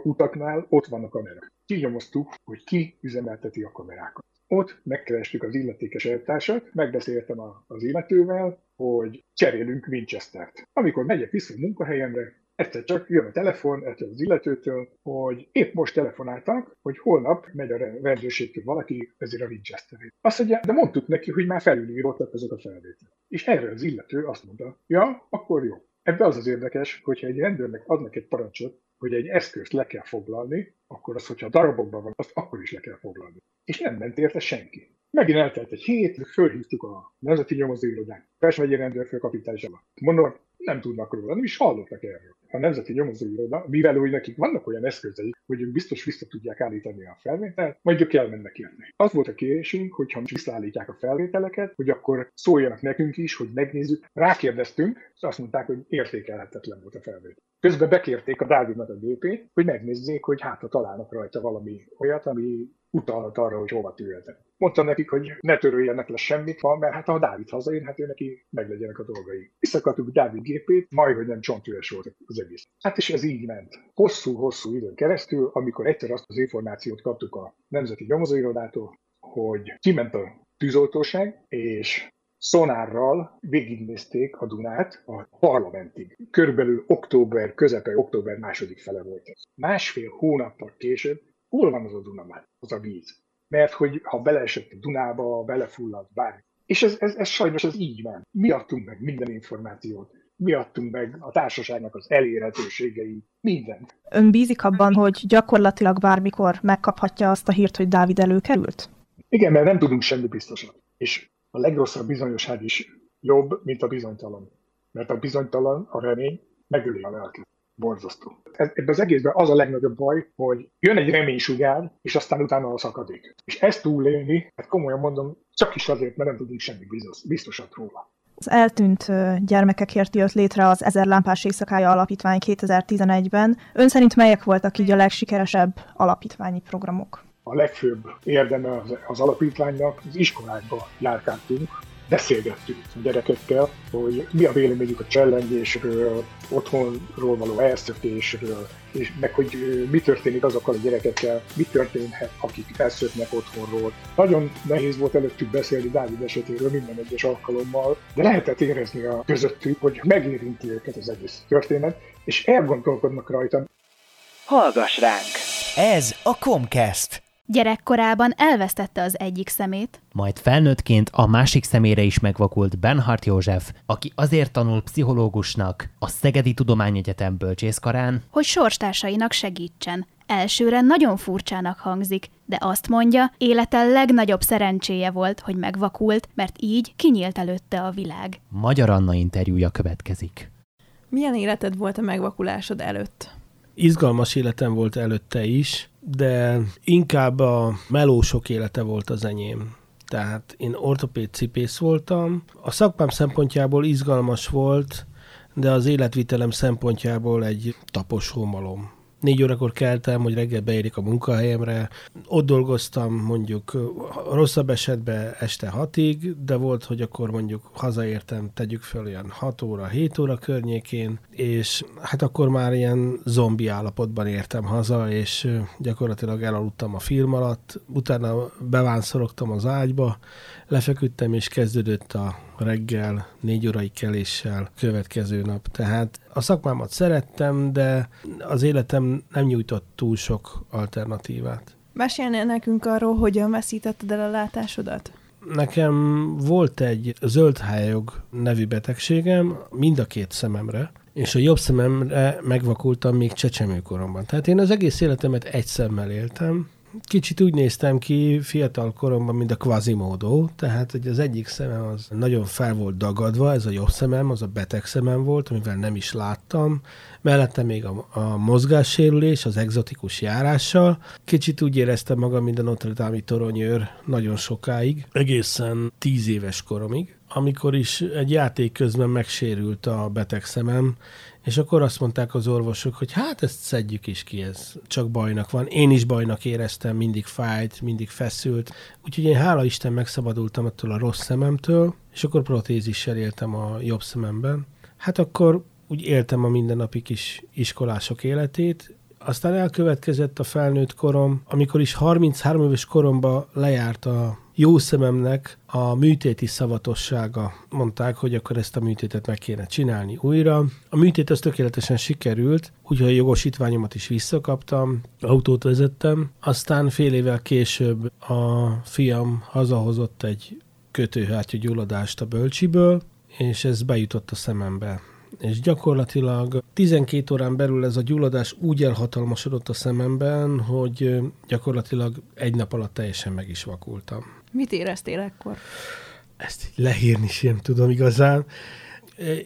utaknál ott van a kamera. Kinyomoztuk, hogy ki üzemelteti a kamerákat. Ott megkerestük az illetékes eltársat, megbeszéltem az illetővel, hogy cserélünk Winchester-t. Amikor megyek vissza a munkahelyemre, egyszer csak jön a telefon ettől az illetőtől, hogy épp most telefonáltak, hogy holnap megy a rendőrségtől valaki ezért a winchester -ét. Azt mondja, de mondtuk neki, hogy már felülírottak azok a felvételek. És erre az illető azt mondta, ja, akkor jó. Ebben az az érdekes, hogyha egy rendőrnek adnak egy parancsot, hogy egy eszközt le kell foglalni, akkor az, hogyha darabokban van, azt akkor is le kell foglalni. És nem ment érte senki. Megint eltelt egy hét, fölhívtuk a Nemzeti Nyomozóirodát, Pest megyei rendőrfőkapitány Mondom, nem tudnak róla, nem is hallottak erről a Nemzeti Nyomozóiroda, mivel úgy nekik vannak olyan eszközei, hogy ők biztos vissza tudják állítani a felvételt, majd ők elmennek érni. Az volt a kérésünk, hogy ha visszaállítják a felvételeket, hogy akkor szóljanak nekünk is, hogy megnézzük. Rákérdeztünk, és azt mondták, hogy értékelhetetlen volt a felvétel. Közben bekérték a Dávidnak a gépét, hogy megnézzék, hogy hát ha találnak rajta valami olyat, ami utalhat arra, hogy hova tűrhetett. Mondtam nekik, hogy ne töröljenek le semmit, mert hát ha Dávid hazajön, hát ő neki meglegyenek a dolgai. Visszakaptuk Dávid gépét, majd, hogy nem csontüres volt az egész. Hát és ez így ment. Hosszú-hosszú időn keresztül, amikor egyszer azt az információt kaptuk a Nemzeti Nyomozóirodától, hogy kiment a tűzoltóság, és szonárral végignézték a Dunát a parlamentig. Körülbelül október, közepe október második fele volt ez. Másfél hónappal később hol van az a Duna már, az a víz? mert hogy ha beleesett a Dunába, belefulladt bármi. És ez, ez, ez sajnos ez így van. Mi adtunk meg minden információt mi adtunk meg a társaságnak az elérhetőségei, mindent. Ön bízik abban, hogy gyakorlatilag bármikor megkaphatja azt a hírt, hogy Dávid előkerült? Igen, mert nem tudunk semmi biztosat. És a legrosszabb bizonyosság is jobb, mint a bizonytalan. Mert a bizonytalan, a remény megöli a lelket. Borzasztó. Ebben az egészben az a legnagyobb baj, hogy jön egy reménysugár, és aztán utána a szakadék. És ezt túlélni, hát komolyan mondom, csak is azért, mert nem tudunk semmi biztos, biztosat róla. Az eltűnt gyermekekért jött létre az Ezer Lámpás Éjszakája Alapítvány 2011-ben. Ön szerint melyek voltak így a legsikeresebb alapítványi programok? A legfőbb érdeme az, az alapítványnak, az iskolákba járkáltunk, beszélgettünk a gyerekekkel, hogy mi a véleményük a csellengésről, otthonról való elszökésről, és meg hogy mi történik azokkal a gyerekekkel, mi történhet, akik elszöknek otthonról. Nagyon nehéz volt előttük beszélni Dávid esetéről minden egyes alkalommal, de lehetett érezni a közöttük, hogy megérinti őket az egész történet, és elgondolkodnak rajta. Hallgass ránk! Ez a Comcast. Gyerekkorában elvesztette az egyik szemét, majd felnőttként a másik szemére is megvakult Benhart József, aki azért tanul pszichológusnak a Szegedi Tudományegyetem bölcsészkarán, hogy sorstársainak segítsen. Elsőre nagyon furcsának hangzik, de azt mondja, élete legnagyobb szerencséje volt, hogy megvakult, mert így kinyílt előtte a világ. Magyar Anna interjúja következik. Milyen életed volt a megvakulásod előtt? Izgalmas életem volt előtte is, de inkább a melósok élete volt az enyém. Tehát én ortopéd cipész voltam. A szakmám szempontjából izgalmas volt, de az életvitelem szempontjából egy taposó malom négy órakor keltem, hogy reggel beérik a munkahelyemre. Ott dolgoztam mondjuk rosszabb esetben este hatig, de volt, hogy akkor mondjuk hazaértem, tegyük föl olyan 6 óra, 7 óra környékén, és hát akkor már ilyen zombi állapotban értem haza, és gyakorlatilag elaludtam a film alatt, utána bevánszorogtam az ágyba, lefeküdtem, és kezdődött a reggel négy órai keléssel következő nap. Tehát a szakmámat szerettem, de az életem nem nyújtott túl sok alternatívát. Mesélnél nekünk arról, hogyan veszítetted el a látásodat? Nekem volt egy zöldhályog nevű betegségem, mind a két szememre, és a jobb szememre megvakultam még csecsemőkoromban. Tehát én az egész életemet egy szemmel éltem, kicsit úgy néztem ki fiatal koromban, mint a Quasimodo, tehát hogy az egyik szemem az nagyon fel volt dagadva, ez a jobb szemem, az a beteg szemem volt, amivel nem is láttam. Mellette még a, a mozgássérülés, az egzotikus járással. Kicsit úgy éreztem magam, mint a Notre Dame toronyőr nagyon sokáig, egészen tíz éves koromig amikor is egy játék közben megsérült a beteg szemem, és akkor azt mondták az orvosok, hogy hát ezt szedjük is ki, ez csak bajnak van. Én is bajnak éreztem, mindig fájt, mindig feszült. Úgyhogy én hála Isten megszabadultam attól a rossz szememtől, és akkor protézissel éltem a jobb szememben. Hát akkor úgy éltem a mindennapi kis iskolások életét, aztán elkövetkezett a felnőtt korom, amikor is 33 éves koromba lejárt a jó szememnek a műtéti szavatossága. Mondták, hogy akkor ezt a műtétet meg kéne csinálni újra. A műtét az tökéletesen sikerült, úgyhogy a jogosítványomat is visszakaptam, autót vezettem. Aztán fél évvel később a fiam hazahozott egy kötőhártya gyulladást a bölcsiből, és ez bejutott a szemembe és gyakorlatilag 12 órán belül ez a gyulladás úgy elhatalmasodott a szememben, hogy gyakorlatilag egy nap alatt teljesen meg is vakultam. Mit éreztél ekkor? Ezt leírni sem tudom igazán.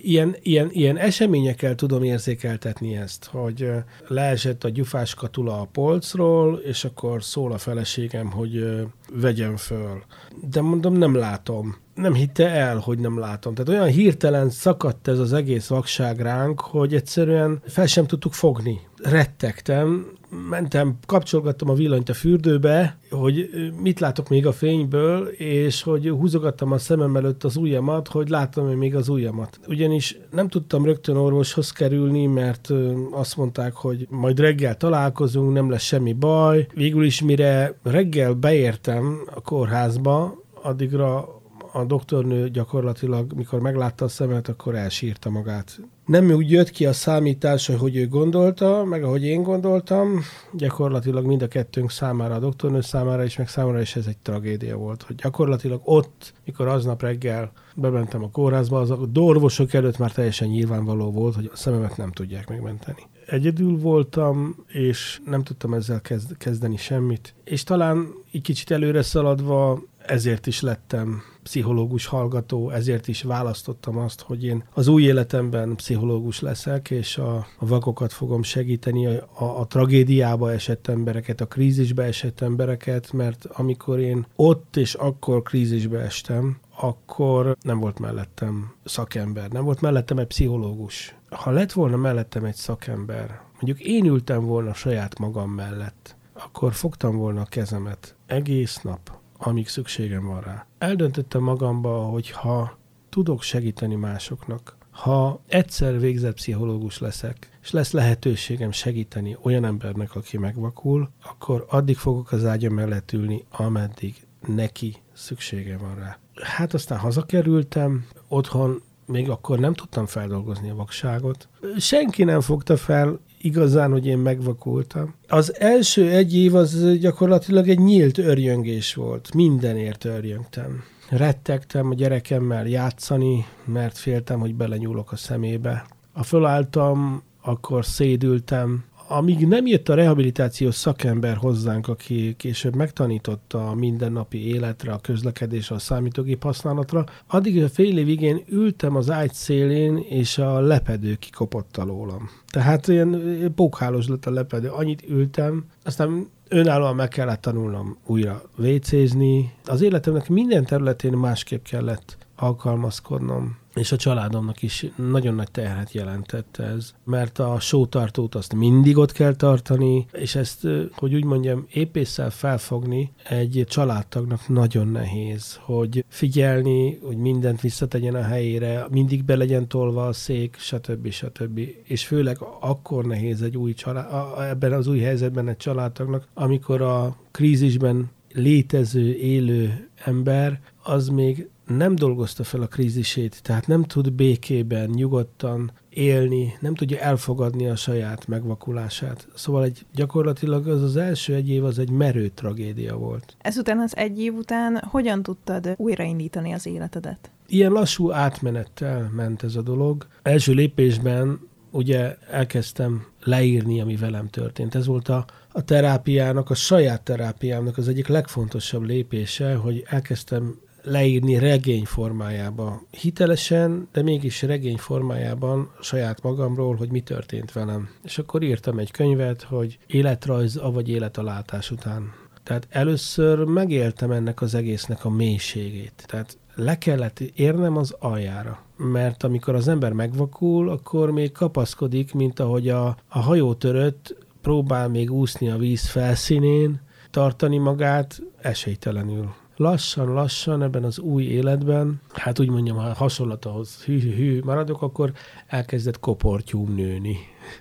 Ilyen, ilyen, ilyen eseményekkel tudom érzékeltetni ezt, hogy leesett a gyufás katula a polcról, és akkor szól a feleségem, hogy vegyem föl. De mondom, nem látom nem hitte el, hogy nem látom. Tehát olyan hirtelen szakadt ez az egész vakság ránk, hogy egyszerűen fel sem tudtuk fogni. Rettegtem, mentem, kapcsolgattam a villanyt a fürdőbe, hogy mit látok még a fényből, és hogy húzogattam a szemem előtt az ujjamat, hogy látom még az ujjamat. Ugyanis nem tudtam rögtön orvoshoz kerülni, mert azt mondták, hogy majd reggel találkozunk, nem lesz semmi baj. Végül is mire reggel beértem a kórházba, addigra a doktornő gyakorlatilag, mikor meglátta a szemet, akkor elsírta magát. Nem úgy jött ki a számítás, hogy ő gondolta, meg ahogy én gondoltam, gyakorlatilag mind a kettőnk számára, a doktornő számára is, meg számára is ez egy tragédia volt, hogy gyakorlatilag ott, mikor aznap reggel bementem a kórházba, az a orvosok előtt már teljesen nyilvánvaló volt, hogy a szememet nem tudják megmenteni. Egyedül voltam, és nem tudtam ezzel kezd- kezdeni semmit. És talán egy kicsit előre szaladva ezért is lettem pszichológus hallgató, ezért is választottam azt, hogy én az új életemben pszichológus leszek, és a, a vakokat fogom segíteni, a, a, a tragédiába esett embereket, a krízisbe esett embereket, mert amikor én ott és akkor krízisbe estem, akkor nem volt mellettem szakember, nem volt mellettem egy pszichológus. Ha lett volna mellettem egy szakember, mondjuk én ültem volna saját magam mellett, akkor fogtam volna a kezemet egész nap, amíg szükségem van rá. Eldöntöttem magamba, hogy ha tudok segíteni másoknak, ha egyszer végzett pszichológus leszek, és lesz lehetőségem segíteni olyan embernek, aki megvakul, akkor addig fogok az ágya mellett ülni, ameddig neki szüksége van rá. Hát aztán hazakerültem, otthon még akkor nem tudtam feldolgozni a vakságot. Senki nem fogta fel igazán, hogy én megvakultam. Az első egy év az gyakorlatilag egy nyílt örjöngés volt. Mindenért örjöngtem. Rettegtem a gyerekemmel játszani, mert féltem, hogy belenyúlok a szemébe. A fölálltam, akkor szédültem, amíg nem jött a rehabilitációs szakember hozzánk, aki később megtanította a mindennapi életre, a közlekedésre, a számítógép használatra, addig a fél évig én ültem az ágy szélén, és a lepedő kikopott alólam. Tehát ilyen pókhálós lett a lepedő. Annyit ültem, aztán önállóan meg kellett tanulnom újra vécézni. Az életemnek minden területén másképp kellett alkalmazkodnom és a családomnak is nagyon nagy terhet jelentett ez, mert a sótartót azt mindig ott kell tartani, és ezt, hogy úgy mondjam, épésszel felfogni egy családtagnak nagyon nehéz, hogy figyelni, hogy mindent visszategyen a helyére, mindig be legyen tolva a szék, stb. stb. És főleg akkor nehéz egy új család, ebben az új helyzetben egy családtagnak, amikor a krízisben létező, élő ember, az még nem dolgozta fel a krízisét, tehát nem tud békében, nyugodtan élni, nem tudja elfogadni a saját megvakulását. Szóval egy, gyakorlatilag az az első egy év az egy merő tragédia volt. Ezután az egy év után hogyan tudtad újraindítani az életedet? Ilyen lassú átmenettel ment ez a dolog. Első lépésben ugye elkezdtem leírni, ami velem történt. Ez volt a, a terápiának, a saját terápiámnak az egyik legfontosabb lépése, hogy elkezdtem leírni regény formájába. Hitelesen, de mégis regény formájában saját magamról, hogy mi történt velem. És akkor írtam egy könyvet, hogy életrajz, avagy élet a látás után. Tehát először megéltem ennek az egésznek a mélységét. Tehát le kellett érnem az aljára. Mert amikor az ember megvakul, akkor még kapaszkodik, mint ahogy a, a hajótörött próbál még úszni a víz felszínén, tartani magát esélytelenül lassan-lassan ebben az új életben, hát úgy mondjam, ha hasonlathoz hű-hű maradok, akkor elkezdett koportyúm nőni.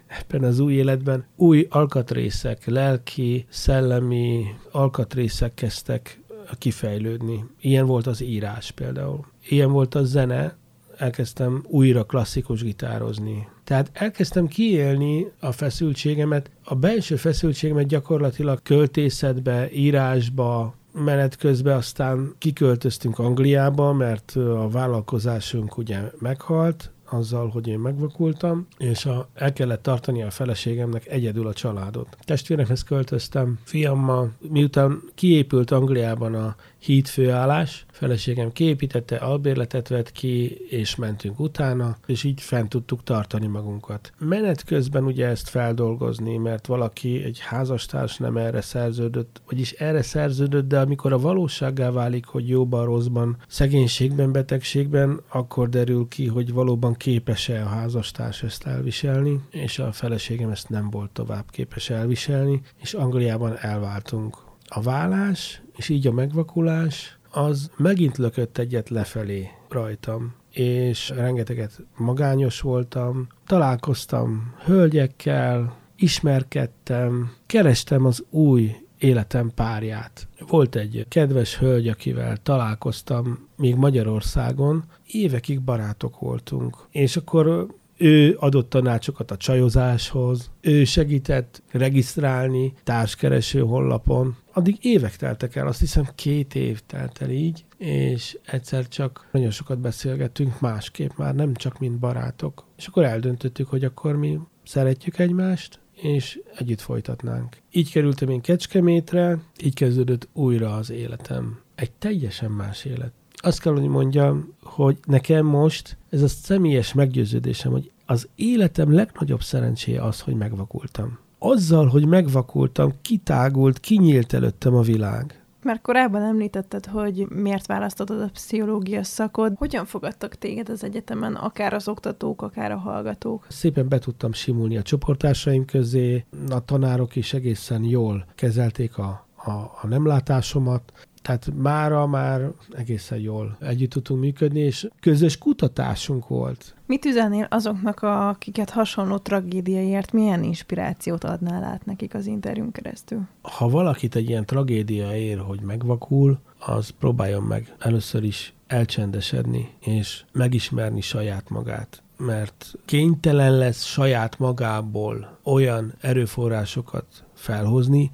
Ebben az új életben új alkatrészek, lelki, szellemi alkatrészek kezdtek kifejlődni. Ilyen volt az írás például. Ilyen volt a zene, elkezdtem újra klasszikus gitározni. Tehát elkezdtem kiélni a feszültségemet, a belső feszültségemet gyakorlatilag költészetbe, írásba, menet közben aztán kiköltöztünk Angliába, mert a vállalkozásunk ugye meghalt, azzal, hogy én megvakultam, és a, el kellett tartani a feleségemnek egyedül a családot. Testvéremhez költöztem, fiammal, miután kiépült Angliában a hídfőállás, feleségem kiépítette, albérletet vett ki, és mentünk utána, és így fent tudtuk tartani magunkat. Menet közben ugye ezt feldolgozni, mert valaki, egy házastárs nem erre szerződött, vagyis erre szerződött, de amikor a valósággá válik, hogy jóban, rosszban, szegénységben, betegségben, akkor derül ki, hogy valóban képes-e a házastárs ezt elviselni, és a feleségem ezt nem volt tovább képes elviselni, és Angliában elváltunk. A vállás, és így a megvakulás, az megint lökött egyet lefelé rajtam, és rengeteget magányos voltam, találkoztam hölgyekkel, ismerkedtem, kerestem az új életem párját. Volt egy kedves hölgy, akivel találkoztam még Magyarországon, évekig barátok voltunk, és akkor ő adott tanácsokat a csajozáshoz, ő segített regisztrálni társkereső honlapon. Addig évek teltek el, azt hiszem két év telt el így, és egyszer csak nagyon sokat beszélgettünk másképp, már nem csak mint barátok. És akkor eldöntöttük, hogy akkor mi szeretjük egymást, és együtt folytatnánk. Így kerültem én Kecskemétre, így kezdődött újra az életem. Egy teljesen más élet. Azt kell, hogy mondjam, hogy nekem most ez a személyes meggyőződésem, hogy az életem legnagyobb szerencséje az, hogy megvakultam. Azzal, hogy megvakultam, kitágult, kinyílt előttem a világ. Mert korábban említetted, hogy miért választottad a pszichológia szakod. Hogyan fogadtak téged az egyetemen, akár az oktatók, akár a hallgatók? Szépen be tudtam simulni a csoportársaim közé, a tanárok is egészen jól kezelték a, a, a nemlátásomat, tehát mára már egészen jól együtt tudtunk működni, és közös kutatásunk volt. Mit üzennél azoknak, akiket hasonló tragédiaért milyen inspirációt adnál át nekik az interjún keresztül? Ha valakit egy ilyen tragédia ér, hogy megvakul, az próbáljon meg először is elcsendesedni, és megismerni saját magát mert kénytelen lesz saját magából olyan erőforrásokat felhozni,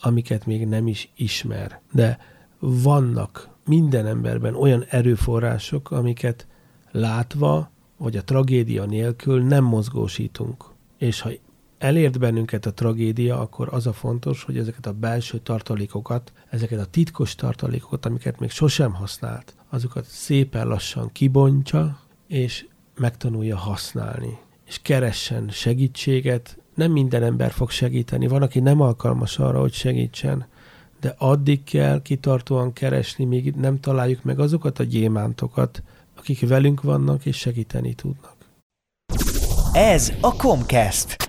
amiket még nem is ismer. De vannak minden emberben olyan erőforrások, amiket látva, vagy a tragédia nélkül nem mozgósítunk. És ha elért bennünket a tragédia, akkor az a fontos, hogy ezeket a belső tartalékokat, ezeket a titkos tartalékokat, amiket még sosem használt, azokat szépen lassan kibontja, és megtanulja használni. És keressen segítséget, nem minden ember fog segíteni, van, aki nem alkalmas arra, hogy segítsen, de addig kell kitartóan keresni, míg nem találjuk meg azokat a gyémántokat, akik velünk vannak és segíteni tudnak. Ez a Comcast.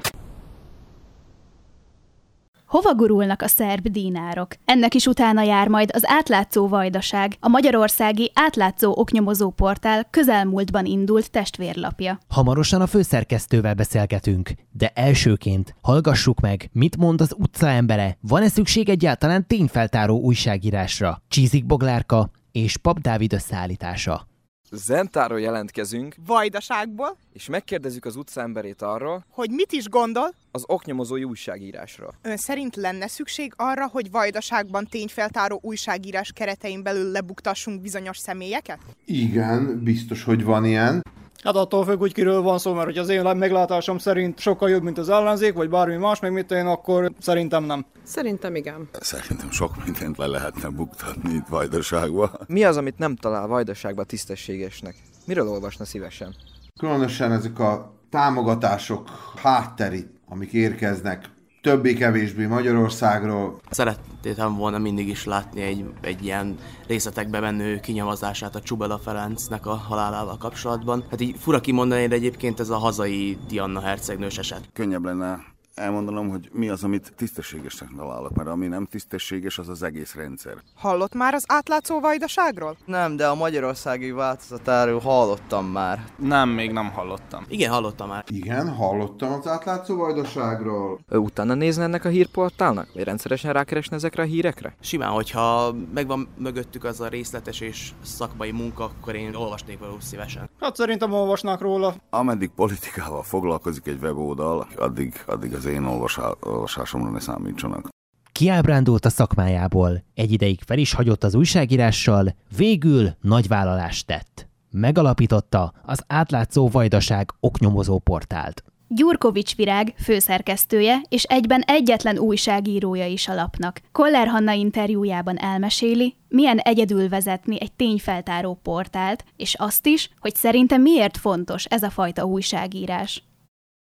Hova gurulnak a szerb dinárok? Ennek is utána jár majd az átlátszó vajdaság, a magyarországi átlátszó oknyomozó portál közelmúltban indult testvérlapja. Hamarosan a főszerkesztővel beszélgetünk, de elsőként hallgassuk meg, mit mond az utca embere. Van-e szükség egyáltalán tényfeltáró újságírásra? Csízik Boglárka és Pap Dávid összeállítása. Zentáról jelentkezünk, Vajdaságból, és megkérdezzük az utcaemberét arról, hogy mit is gondol, az oknyomozói újságírásról. ön szerint lenne szükség arra, hogy Vajdaságban tényfeltáró újságírás keretein belül lebuktassunk bizonyos személyeket? Igen, biztos, hogy van ilyen. Hát attól függ, hogy kiről van szó, mert hogy az én meglátásom szerint sokkal jobb, mint az ellenzék, vagy bármi más, meg mit én, akkor szerintem nem. Szerintem igen. Szerintem sok mindent le lehetne buktatni itt Vajdaságban. Mi az, amit nem talál Vajdaságban tisztességesnek? Miről olvasna szívesen? Különösen ezek a támogatások hátteri, amik érkeznek többé-kevésbé Magyarországról. Szerettem volna mindig is látni egy, egy ilyen részletekbe menő kinyomozását a Csubela Ferencnek a halálával kapcsolatban. Hát így fura kimondani, de egyébként ez a hazai Diana hercegnős eset. Könnyebb lenne elmondanom, hogy mi az, amit tisztességesnek találok, mert ami nem tisztességes, az az egész rendszer. Hallott már az átlátszó vajdaságról? Nem, de a magyarországi változatáról hallottam már. Nem, még nem hallottam. Igen, hallottam már. Igen, hallottam az átlátszó vajdaságról. Ő utána nézne ennek a hírportálnak? Vagy rendszeresen rákeresne ezekre a hírekre? Simán, hogyha megvan mögöttük az a részletes és szakmai munka, akkor én olvasnék való szívesen. Hát szerintem olvasnak róla. Ameddig politikával foglalkozik egy weboldal, addig, addig az én olvasá, olvasásomra ne számítsanak. Kiábrándult a szakmájából, egy ideig fel is hagyott az újságírással, végül nagy vállalást tett. Megalapította az átlátszó vajdaság oknyomozó portált. Gyurkovics Virág főszerkesztője és egyben egyetlen újságírója is a lapnak. Koller Hanna interjújában elmeséli, milyen egyedül vezetni egy tényfeltáró portált, és azt is, hogy szerinte miért fontos ez a fajta újságírás.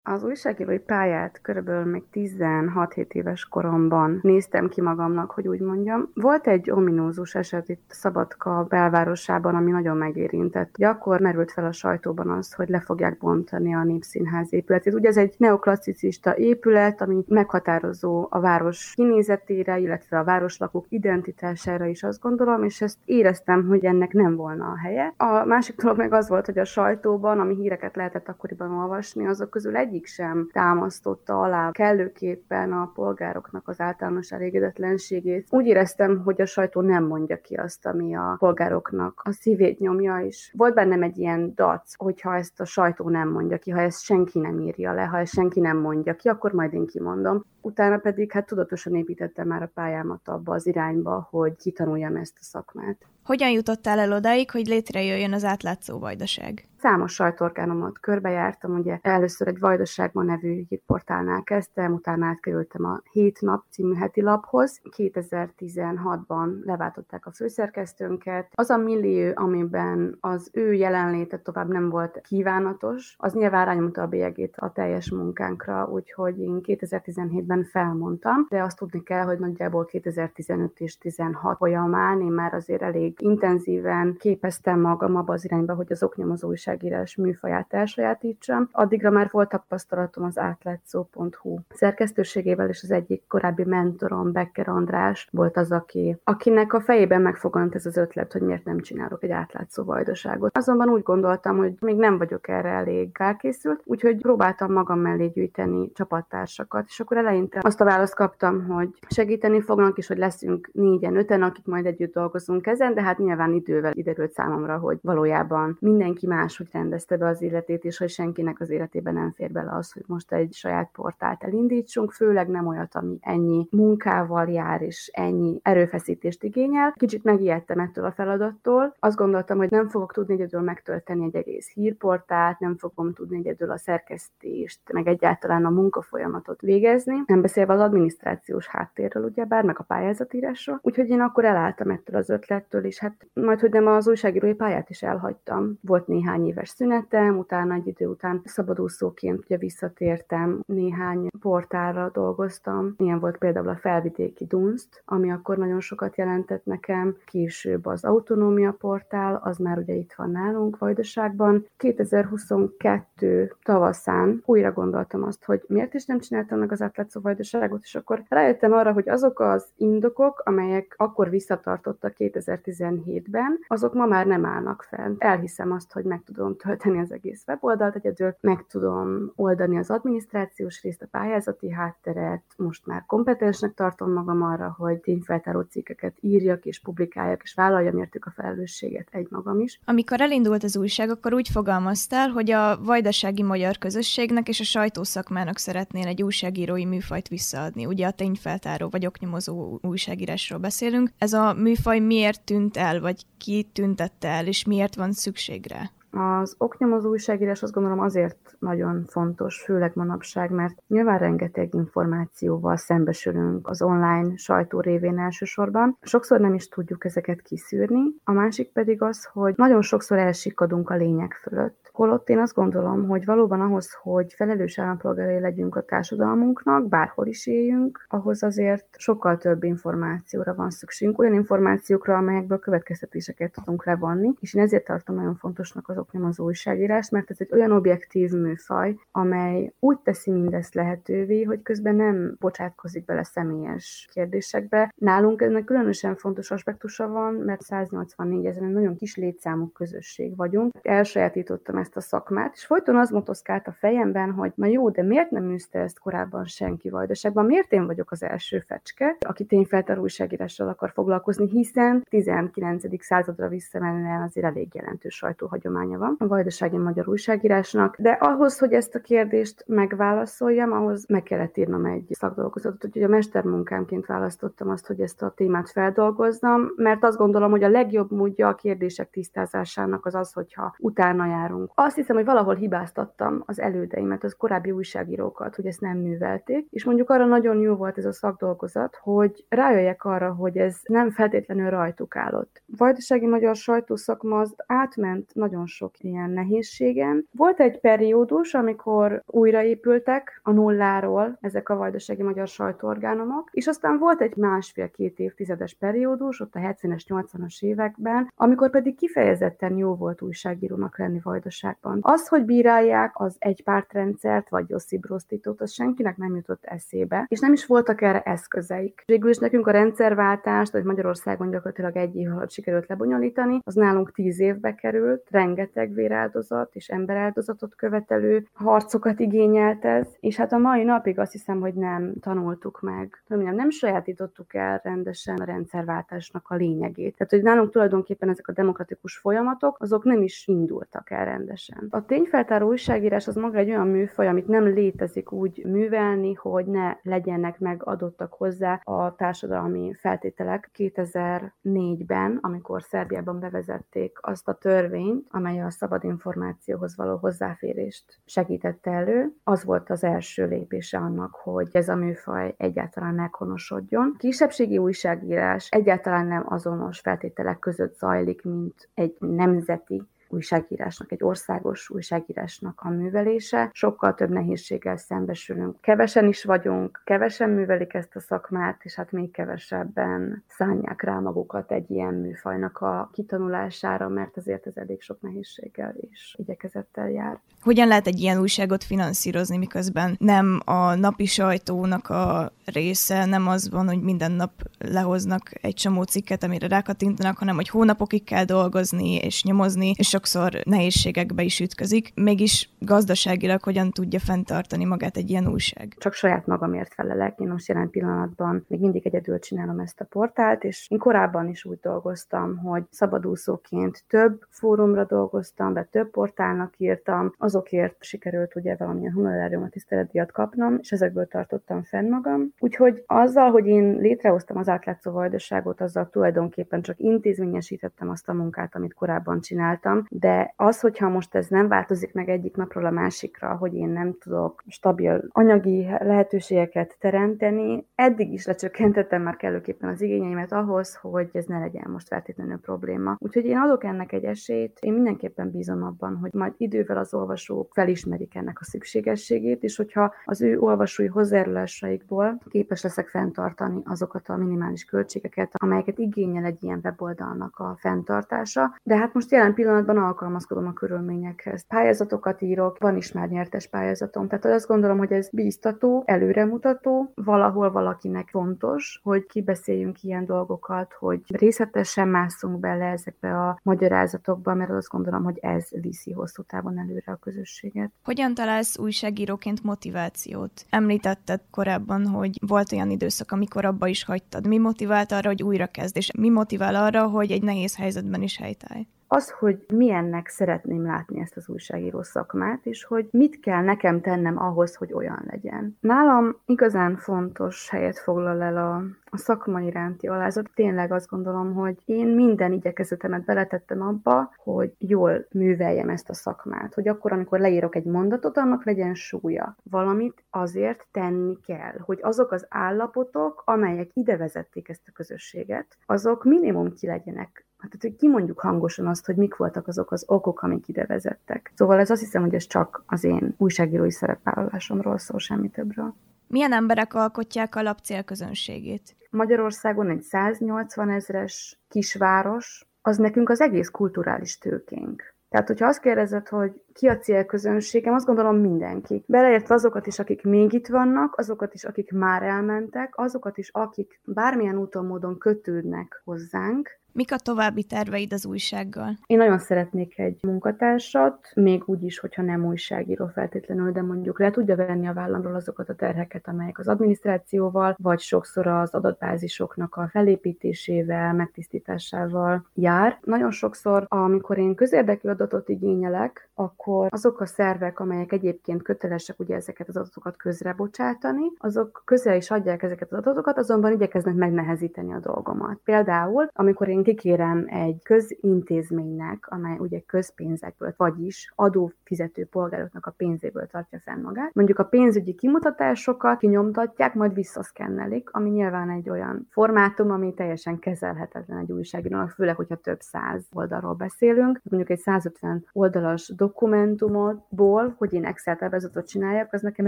Az újságírói pályát körülbelül még 16-7 éves koromban néztem ki magamnak, hogy úgy mondjam. Volt egy ominózus eset itt Szabadka belvárosában, ami nagyon megérintett. Ugye akkor merült fel a sajtóban az, hogy le fogják bontani a Népszínház épületét. Ugye ez egy neoklasszicista épület, ami meghatározó a város kinézetére, illetve a városlakók identitására is azt gondolom, és ezt éreztem, hogy ennek nem volna a helye. A másik dolog meg az volt, hogy a sajtóban, ami híreket lehetett akkoriban olvasni, azok közül egy egyik sem támasztotta alá kellőképpen a polgároknak az általános elégedetlenségét. Úgy éreztem, hogy a sajtó nem mondja ki azt, ami a polgároknak a szívét nyomja, és volt bennem egy ilyen dac, hogyha ezt a sajtó nem mondja ki, ha ezt senki nem írja le, ha ezt senki nem mondja ki, akkor majd én kimondom. Utána pedig hát tudatosan építettem már a pályámat abba az irányba, hogy kitanuljam ezt a szakmát. Hogyan jutottál el odáig, hogy létrejöjjön az átlátszó vajdaság? Számos sajtorgánomat körbejártam, ugye először egy Vajdaságban nevű hírportálnál kezdtem, utána átkerültem a Hét Nap című heti laphoz. 2016-ban leváltották a főszerkesztőnket. Az a millió, amiben az ő jelenléte tovább nem volt kívánatos, az nyilván rányomta a bélyegét a teljes munkánkra, úgyhogy én 2017-ben felmondtam, de azt tudni kell, hogy nagyjából 2015 és 16 folyamán én már azért elég intenzíven képeztem magam abba az irányba, hogy az oknyomozó újságírás műfaját elsajátítsam. Addigra már volt tapasztalatom az átlátszó.hu szerkesztőségével, és az egyik korábbi mentorom, Becker András volt az, aki, akinek a fejében megfogant ez az ötlet, hogy miért nem csinálok egy átlátszó vajdaságot. Azonban úgy gondoltam, hogy még nem vagyok erre elég felkészült, úgyhogy próbáltam magam mellé gyűjteni csapattársakat, és akkor eleinte azt a választ kaptam, hogy segíteni fognak, és hogy leszünk négyen, öten, akik majd együtt dolgozunk ezen, de hát nyilván idővel kiderült számomra, hogy valójában mindenki máshogy rendezte be az életét, és hogy senkinek az életében nem fér bele az, hogy most egy saját portált elindítsunk, főleg nem olyat, ami ennyi munkával jár, és ennyi erőfeszítést igényel. Kicsit megijedtem ettől a feladattól. Azt gondoltam, hogy nem fogok tudni egyedül megtölteni egy egész hírportált, nem fogom tudni egyedül a szerkesztést, meg egyáltalán a munkafolyamatot végezni, nem beszélve az adminisztrációs háttérről, ugyebár, meg a pályázatírásról. Úgyhogy én akkor elálltam ettől az ötlettől, és hát majd, hogy nem az újságírói pályát is elhagytam. Volt néhány éves szünetem, utána egy idő után szabadúszóként ugye visszatértem, néhány portálra dolgoztam. Ilyen volt például a felvidéki Dunst, ami akkor nagyon sokat jelentett nekem, később az autonómia portál, az már ugye itt van nálunk Vajdaságban. 2022 tavaszán újra gondoltam azt, hogy miért is nem csináltam meg az átlátszó Vajdaságot, és akkor rájöttem arra, hogy azok az indokok, amelyek akkor visszatartottak 2017-ben, azok ma már nem állnak fel. Elhiszem azt, hogy meg tudom tölteni az egész weboldalt, egyedül meg tudom oldani az adminisztrációs részt, a pályázati hátteret, most már kompetensnek tartom magam arra, hogy tényfeltáró cikkeket írjak és publikáljak, és vállaljam értük a felelősséget egy magam is. Amikor elindult az újság, akkor úgy fogalmaztál, hogy a vajdasági magyar közösségnek és a sajtószakmának szeretnél egy újságírói műfajt visszaadni. Ugye a tényfeltáró vagy oknyomozó újságírásról beszélünk. Ez a műfaj miért tűnt el, vagy ki tüntette el, és miért van szükség rá? Az oknyomozó újságírás azt gondolom azért nagyon fontos, főleg manapság, mert nyilván rengeteg információval szembesülünk az online sajtó révén elsősorban. Sokszor nem is tudjuk ezeket kiszűrni. A másik pedig az, hogy nagyon sokszor elsikadunk a lények fölött. Holott én azt gondolom, hogy valóban ahhoz, hogy felelős állampolgárai legyünk a társadalmunknak, bárhol is éljünk, ahhoz azért sokkal több információra van szükségünk, olyan információkra, amelyekből következtetéseket tudunk levonni, és én ezért tartom nagyon fontosnak az oknyomozó újságírást, mert ez egy olyan objektív műfaj, amely úgy teszi mindezt lehetővé, hogy közben nem bocsátkozik bele személyes kérdésekbe. Nálunk ennek különösen fontos aspektusa van, mert 184 ezer nagyon kis létszámú közösség vagyunk. Elsajátítottam ezt a szakmát, és folyton az motoszkált a fejemben, hogy na jó, de miért nem űzte ezt korábban senki Vajdaságban? Miért én vagyok az első fecske, aki tényfeltáró újságírással akar foglalkozni, hiszen 19. századra visszamenően azért elég jelentős sajtóhagyománya van a vajdasági magyar újságírásnak, de ahhoz, hogy ezt a kérdést megválaszoljam, ahhoz meg kellett írnom egy szakdolgozatot, úgyhogy a mestermunkámként választottam azt, hogy ezt a témát feldolgozzam, mert azt gondolom, hogy a legjobb módja a kérdések tisztázásának az az, hogyha utána járunk. Azt hiszem, hogy valahol hibáztattam az elődeimet, az korábbi újságírókat, hogy ezt nem művelték, és mondjuk arra nagyon jó volt ez a szakdolgozat, hogy rájöjjek arra, hogy ez nem feltétlenül rajtuk állott. Vajdasági magyar sajtószakma az átment nagyon sok ilyen nehézségen. Volt egy periódus, amikor újraépültek a nulláról ezek a vajdasági magyar sajtóorgánumok, és aztán volt egy másfél-két évtizedes periódus, ott a 70-es, 80-as években, amikor pedig kifejezetten jó volt újságírónak lenni Vajdaságban, újságban. Az, hogy bírálják az egypártrendszert, vagy Josip Broz Titót, az senkinek nem jutott eszébe, és nem is voltak erre eszközeik. Végül is nekünk a rendszerváltást, hogy Magyarországon gyakorlatilag egy év alatt sikerült lebonyolítani, az nálunk tíz évbe került, rengeteg véráldozat és emberáldozatot követelő harcokat igényelt ez, és hát a mai napig azt hiszem, hogy nem tanultuk meg, nem, nem sajátítottuk el rendesen a rendszerváltásnak a lényegét. Tehát, hogy nálunk tulajdonképpen ezek a demokratikus folyamatok, azok nem is indultak el rendesen. A tényfeltáró újságírás az maga egy olyan műfaj, amit nem létezik úgy művelni, hogy ne legyenek meg adottak hozzá a társadalmi feltételek. 2004-ben, amikor Szerbiában bevezették azt a törvényt, amely a szabad információhoz való hozzáférést segítette elő, az volt az első lépése annak, hogy ez a műfaj egyáltalán meghonosodjon. Kisebbségi újságírás egyáltalán nem azonos feltételek között zajlik, mint egy nemzeti újságírásnak, egy országos újságírásnak a művelése. Sokkal több nehézséggel szembesülünk. Kevesen is vagyunk, kevesen művelik ezt a szakmát, és hát még kevesebben szánják rá magukat egy ilyen műfajnak a kitanulására, mert azért ez elég sok nehézséggel és igyekezettel jár. Hogyan lehet egy ilyen újságot finanszírozni, miközben nem a napi sajtónak a része, nem az van, hogy minden nap lehoznak egy csomó cikket, amire rákatintanak, hanem hogy hónapokig kell dolgozni és nyomozni, és sokszor nehézségekbe is ütközik. Mégis gazdaságilag hogyan tudja fenntartani magát egy ilyen újság? Csak saját magamért felelek. Én most jelen pillanatban még mindig egyedül csinálom ezt a portált, és én korábban is úgy dolgoztam, hogy szabadúszóként több fórumra dolgoztam, be több portálnak írtam, azokért sikerült ugye valamilyen honoráriumot, tiszteletdíjat kapnom, és ezekből tartottam fenn magam. Úgyhogy azzal, hogy én létrehoztam az átlátszó vajdaságot, azzal tulajdonképpen csak intézményesítettem azt a munkát, amit korábban csináltam, de az, hogyha most ez nem változik meg egyik napról a másikra, hogy én nem tudok stabil anyagi lehetőségeket teremteni, eddig is lecsökkentettem már kellőképpen az igényeimet ahhoz, hogy ez ne legyen most feltétlenül probléma. Úgyhogy én adok ennek egy esélyt, én mindenképpen bízom abban, hogy majd idővel az olvasók felismerik ennek a szükségességét, és hogyha az ő olvasói hozzájárulásaikból képes leszek fenntartani azokat a minimális költségeket, amelyeket igényel egy ilyen weboldalnak a fenntartása. De hát most jelen pillanatban alkalmazkodom a körülményekhez. Pályázatokat írok, van is már nyertes pályázatom. Tehát azt gondolom, hogy ez bíztató, előremutató, valahol valakinek fontos, hogy kibeszéljünk ilyen dolgokat, hogy részletesen mászunk bele ezekbe a magyarázatokba, mert azt gondolom, hogy ez viszi hosszú távon előre a közösséget. Hogyan találsz újságíróként motivációt? Említetted korábban, hogy volt olyan időszak, amikor abba is hagytad. Mi motivált arra, hogy újra kezd, és mi motivál arra, hogy egy nehéz helyzetben is helytállj? Az, hogy milyennek szeretném látni ezt az újságíró szakmát, és hogy mit kell nekem tennem ahhoz, hogy olyan legyen. Nálam igazán fontos helyet foglal el a, a szakma iránti alázat. Tényleg azt gondolom, hogy én minden igyekezetemet beletettem abba, hogy jól műveljem ezt a szakmát. Hogy akkor, amikor leírok egy mondatot, annak legyen súlya. Valamit azért tenni kell, hogy azok az állapotok, amelyek ide vezették ezt a közösséget, azok minimum ki legyenek hát hogy kimondjuk hangosan azt, hogy mik voltak azok az okok, amik ide vezettek. Szóval ez azt hiszem, hogy ez csak az én újságírói szerepvállalásomról szól, semmi többről. Milyen emberek alkotják a lap célközönségét? Magyarországon egy 180 ezres kisváros, az nekünk az egész kulturális tőkénk. Tehát, hogyha azt kérdezed, hogy ki a célközönségem, azt gondolom mindenki. Beleértve azokat is, akik még itt vannak, azokat is, akik már elmentek, azokat is, akik bármilyen úton, módon kötődnek hozzánk, Mik a további terveid az újsággal? Én nagyon szeretnék egy munkatársat, még úgy is, hogyha nem újságíró feltétlenül, de mondjuk le tudja venni a vállamról azokat a terheket, amelyek az adminisztrációval, vagy sokszor az adatbázisoknak a felépítésével, megtisztításával jár. Nagyon sokszor, amikor én közérdekű adatot igényelek, akkor azok a szervek, amelyek egyébként kötelesek ugye ezeket az adatokat közrebocsátani, azok közel is adják ezeket az adatokat, azonban igyekeznek megnehezíteni a dolgomat. Például, amikor én kikérem egy közintézménynek, amely ugye közpénzekből, vagyis adófizető polgároknak a pénzéből tartja fenn magát. Mondjuk a pénzügyi kimutatásokat kinyomtatják, majd visszaszkennelik, ami nyilván egy olyan formátum, ami teljesen kezelhetetlen egy újságírónak, főleg, hogyha több száz oldalról beszélünk. Mondjuk egy 150 oldalas dokumentumból, hogy én Excel tervezetet csináljak, az nekem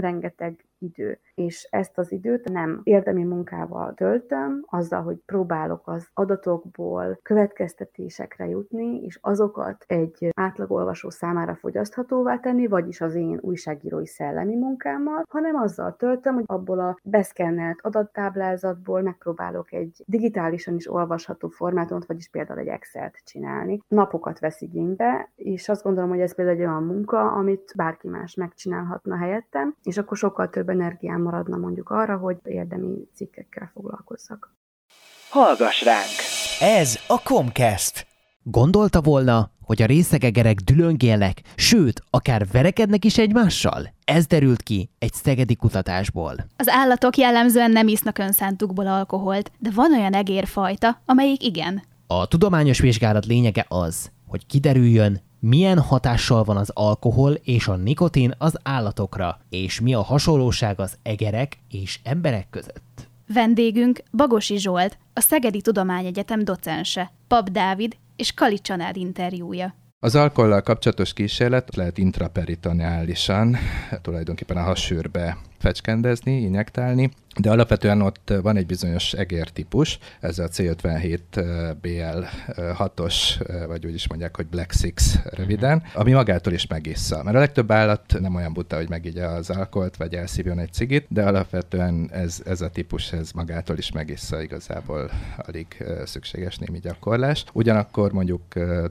rengeteg idő. És ezt az időt nem érdemi munkával töltöm, azzal, hogy próbálok az adatokból következtetésekre jutni, és azokat egy átlagolvasó számára fogyaszthatóvá tenni, vagyis az én újságírói szellemi munkámmal, hanem azzal töltöm, hogy abból a beszkennelt adattáblázatból megpróbálok egy digitálisan is olvasható formátumot, vagyis például egy Excel-t csinálni. Napokat vesz igénybe, és azt gondolom, hogy ez például egy olyan munka, amit bárki más megcsinálhatna helyettem, és akkor sokkal több energiám maradna mondjuk arra, hogy érdemi cikkekkel foglalkozzak. Hallgass ránk! Ez a Comcast. Gondolta volna, hogy a részegegerek dülöngélnek, sőt, akár verekednek is egymással? Ez derült ki egy szegedi kutatásból. Az állatok jellemzően nem isznak önszántukból alkoholt, de van olyan egérfajta, amelyik igen. A tudományos vizsgálat lényege az, hogy kiderüljön, milyen hatással van az alkohol és a nikotin az állatokra, és mi a hasonlóság az egerek és emberek között. Vendégünk Bagosi Zsolt, a Szegedi Tudományegyetem docense, Pap Dávid és Kali Csanád interjúja. Az alkohollal kapcsolatos kísérlet lehet intraperitoneálisan, tulajdonképpen a hasőrbe fecskendezni, injektálni, de alapvetően ott van egy bizonyos egértípus, ez a C57BL6-os, vagy úgy is mondják, hogy Black Six röviden, ami magától is megissza. Mert a legtöbb állat nem olyan buta, hogy megigye az alkoholt, vagy elszívjon egy cigit, de alapvetően ez, ez a típus, ez magától is megissza igazából alig szükséges némi gyakorlás. Ugyanakkor mondjuk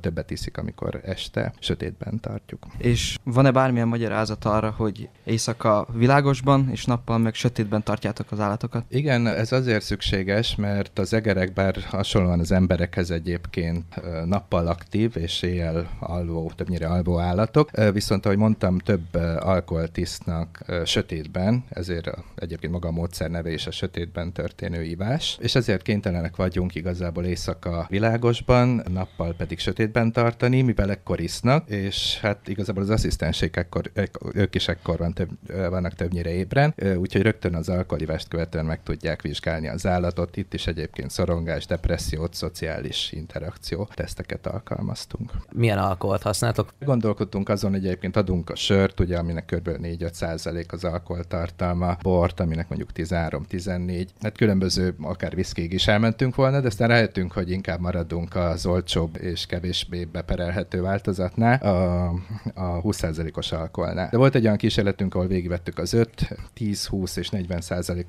többet iszik, amikor este sötétben tartjuk. És van-e bármilyen magyarázat arra, hogy éjszaka világosban és nappal meg sötétben tartjátok az állatokat? Igen, ez azért szükséges, mert az egerek, bár hasonlóan az emberekhez egyébként nappal aktív és éjjel alvó, többnyire alvó állatok, viszont ahogy mondtam, több alkoholt isznak sötétben, ezért egyébként maga a módszer neve is a sötétben történő ivás, és ezért kénytelenek vagyunk igazából éjszaka világosban, nappal pedig sötétben tartani, mivel ekkor isznak, és hát igazából az asszisztensek ekkor, ők is ekkor van több, vannak többnyire ébren, úgyhogy rögtön az alkoholivást követően meg tudják vizsgálni az állatot. Itt is egyébként szorongás, depressziót, szociális interakció teszteket alkalmaztunk. Milyen alkoholt használtok? Gondolkodtunk azon, hogy egyébként adunk a sört, ugye, aminek kb. 4-5 százalék az alkoholtartalma, bort, aminek mondjuk 13-14, hát különböző, akár viszkig is elmentünk volna, de aztán rájöttünk, hogy inkább maradunk az olcsóbb és kevésbé beperelhető változatnál, a, a 20%-os alkoholnál. De volt egy olyan kísérletünk, ahol végigvettük az 5, 10, 20 és 40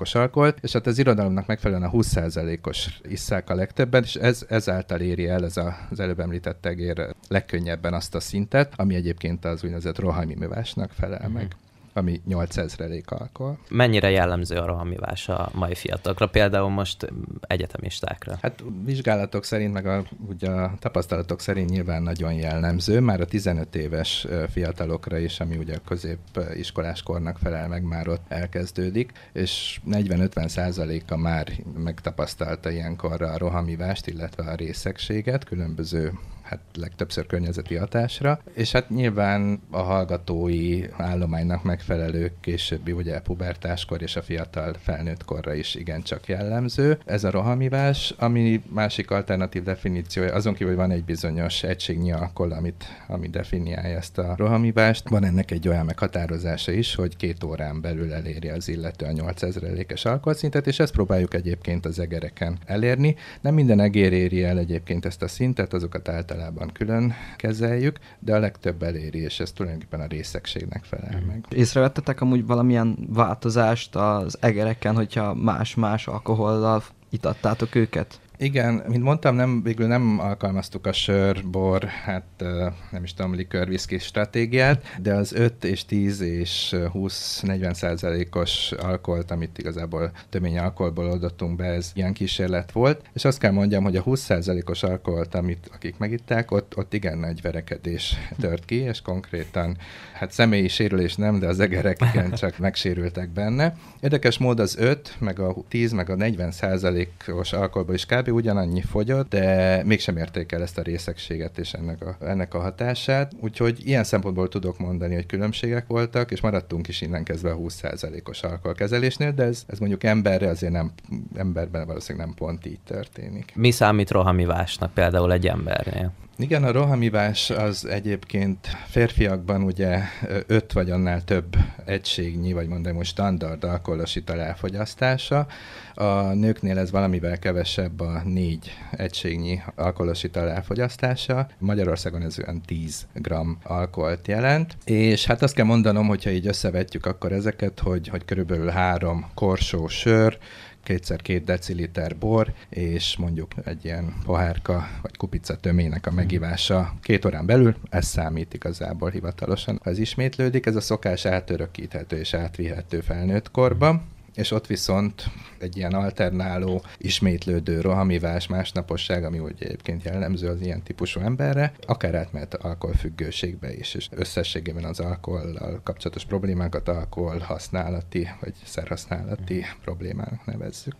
százalékos alkoholt, és hát az irodalomnak megfelelően a 20 százalékos isszák a legtöbben, és ez ezáltal éri el ez a, az előbb említett egér legkönnyebben azt a szintet, ami egyébként az úgynevezett rohamimivásnak felel mm-hmm. meg ami 8000 alkohol. Mennyire jellemző a rohamivás a mai fiatalokra, például most egyetemistákra? Hát vizsgálatok szerint, meg a, ugye a tapasztalatok szerint nyilván nagyon jellemző, már a 15 éves fiatalokra is, ami ugye a középiskolás kornak felel meg, már ott elkezdődik, és 40-50 százaléka már megtapasztalta ilyenkorra a rohamivást, illetve a részegséget, különböző hát legtöbbször környezeti hatásra, és hát nyilván a hallgatói állománynak megfelelő későbbi ugye pubertáskor és a fiatal felnőtt korra is igencsak jellemző. Ez a rohamivás, ami másik alternatív definíciója, azon kívül, hogy van egy bizonyos egységnyi alkohol, amit, ami definiálja ezt a rohamivást, van ennek egy olyan meghatározása is, hogy két órán belül eléri az illető a 8000 lékes alkoholszintet, és ezt próbáljuk egyébként az egereken elérni. Nem minden egér éri el egyébként ezt a szintet, azokat általában általában külön kezeljük, de a legtöbb eléri, és ez tulajdonképpen a részegségnek felel meg. Észrevettetek amúgy valamilyen változást az egereken, hogyha más-más alkohollal itattátok őket? Igen, mint mondtam, nem, végül nem alkalmaztuk a sör, bor, hát nem is tudom, likör, viszki stratégiát, de az 5 és 10 és 20-40 százalékos alkoholt, amit igazából tömény alkoholból oldottunk be, ez ilyen kísérlet volt, és azt kell mondjam, hogy a 20 százalékos alkoholt, amit akik megitták, ott, ott igen nagy verekedés tört ki, és konkrétan, hát személyi sérülés nem, de az egerek igen csak megsérültek benne. Érdekes mód az 5, meg a 10, meg a 40 százalékos alkoholból is kb ugyanannyi fogyott, de mégsem érték el ezt a részegséget és ennek a, ennek a hatását. Úgyhogy ilyen szempontból tudok mondani, hogy különbségek voltak, és maradtunk is innen kezdve a 20%-os alkoholkezelésnél, de ez, ez mondjuk emberre azért nem, emberben valószínűleg nem pont így történik. Mi számít rohamivásnak például egy embernél? Igen, a rohamivás az egyébként férfiakban ugye öt vagy annál több egységnyi, vagy mondom most standard alkoholos ital elfogyasztása. A nőknél ez valamivel kevesebb a négy egységnyi alkoholos ital elfogyasztása. Magyarországon ez olyan 10 g alkoholt jelent. És hát azt kell mondanom, hogyha így összevetjük akkor ezeket, hogy, hogy körülbelül három korsó sör, kétszer két deciliter bor, és mondjuk egy ilyen pohárka vagy kupica tömének a megívása két órán belül, ez számít igazából hivatalosan. Ha ez ismétlődik, ez a szokás átörökíthető és átvihető felnőtt korba, és ott viszont egy ilyen alternáló, ismétlődő rohamivás, másnaposság, ami úgy egyébként jellemző az ilyen típusú emberre, akár átmehet alkoholfüggőségbe is, és összességében az alkohollal kapcsolatos problémákat alkohol használati, vagy szerhasználati problémának nevezzük.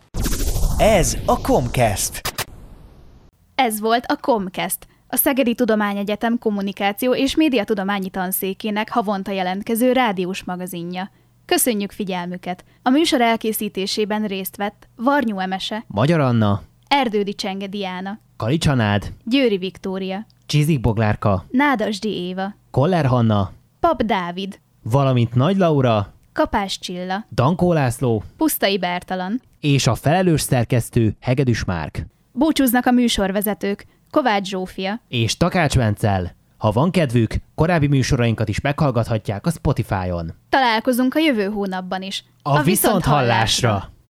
Ez a Comcast. Ez volt a Comcast, a Szegedi Tudományegyetem kommunikáció és médiatudományi tanszékének havonta jelentkező rádiós magazinja. Köszönjük figyelmüket! A műsor elkészítésében részt vett Varnyú Emese, Magyar Anna, Erdődi Csenge Diana, Kalicsanád, Győri Viktória, Csizik Boglárka, Nádasdi Éva, Koller Hanna, Pap Dávid, valamint Nagy Laura, Kapás Csilla, Dankó László Pusztai Bertalan. és a felelős szerkesztő Hegedűs Márk. Búcsúznak a műsorvezetők, Kovács Zsófia, És Takács Vencel. Ha van kedvük, korábbi műsorainkat is meghallgathatják a Spotify-on. találkozunk a jövő hónapban is. A, a viszonthallásra!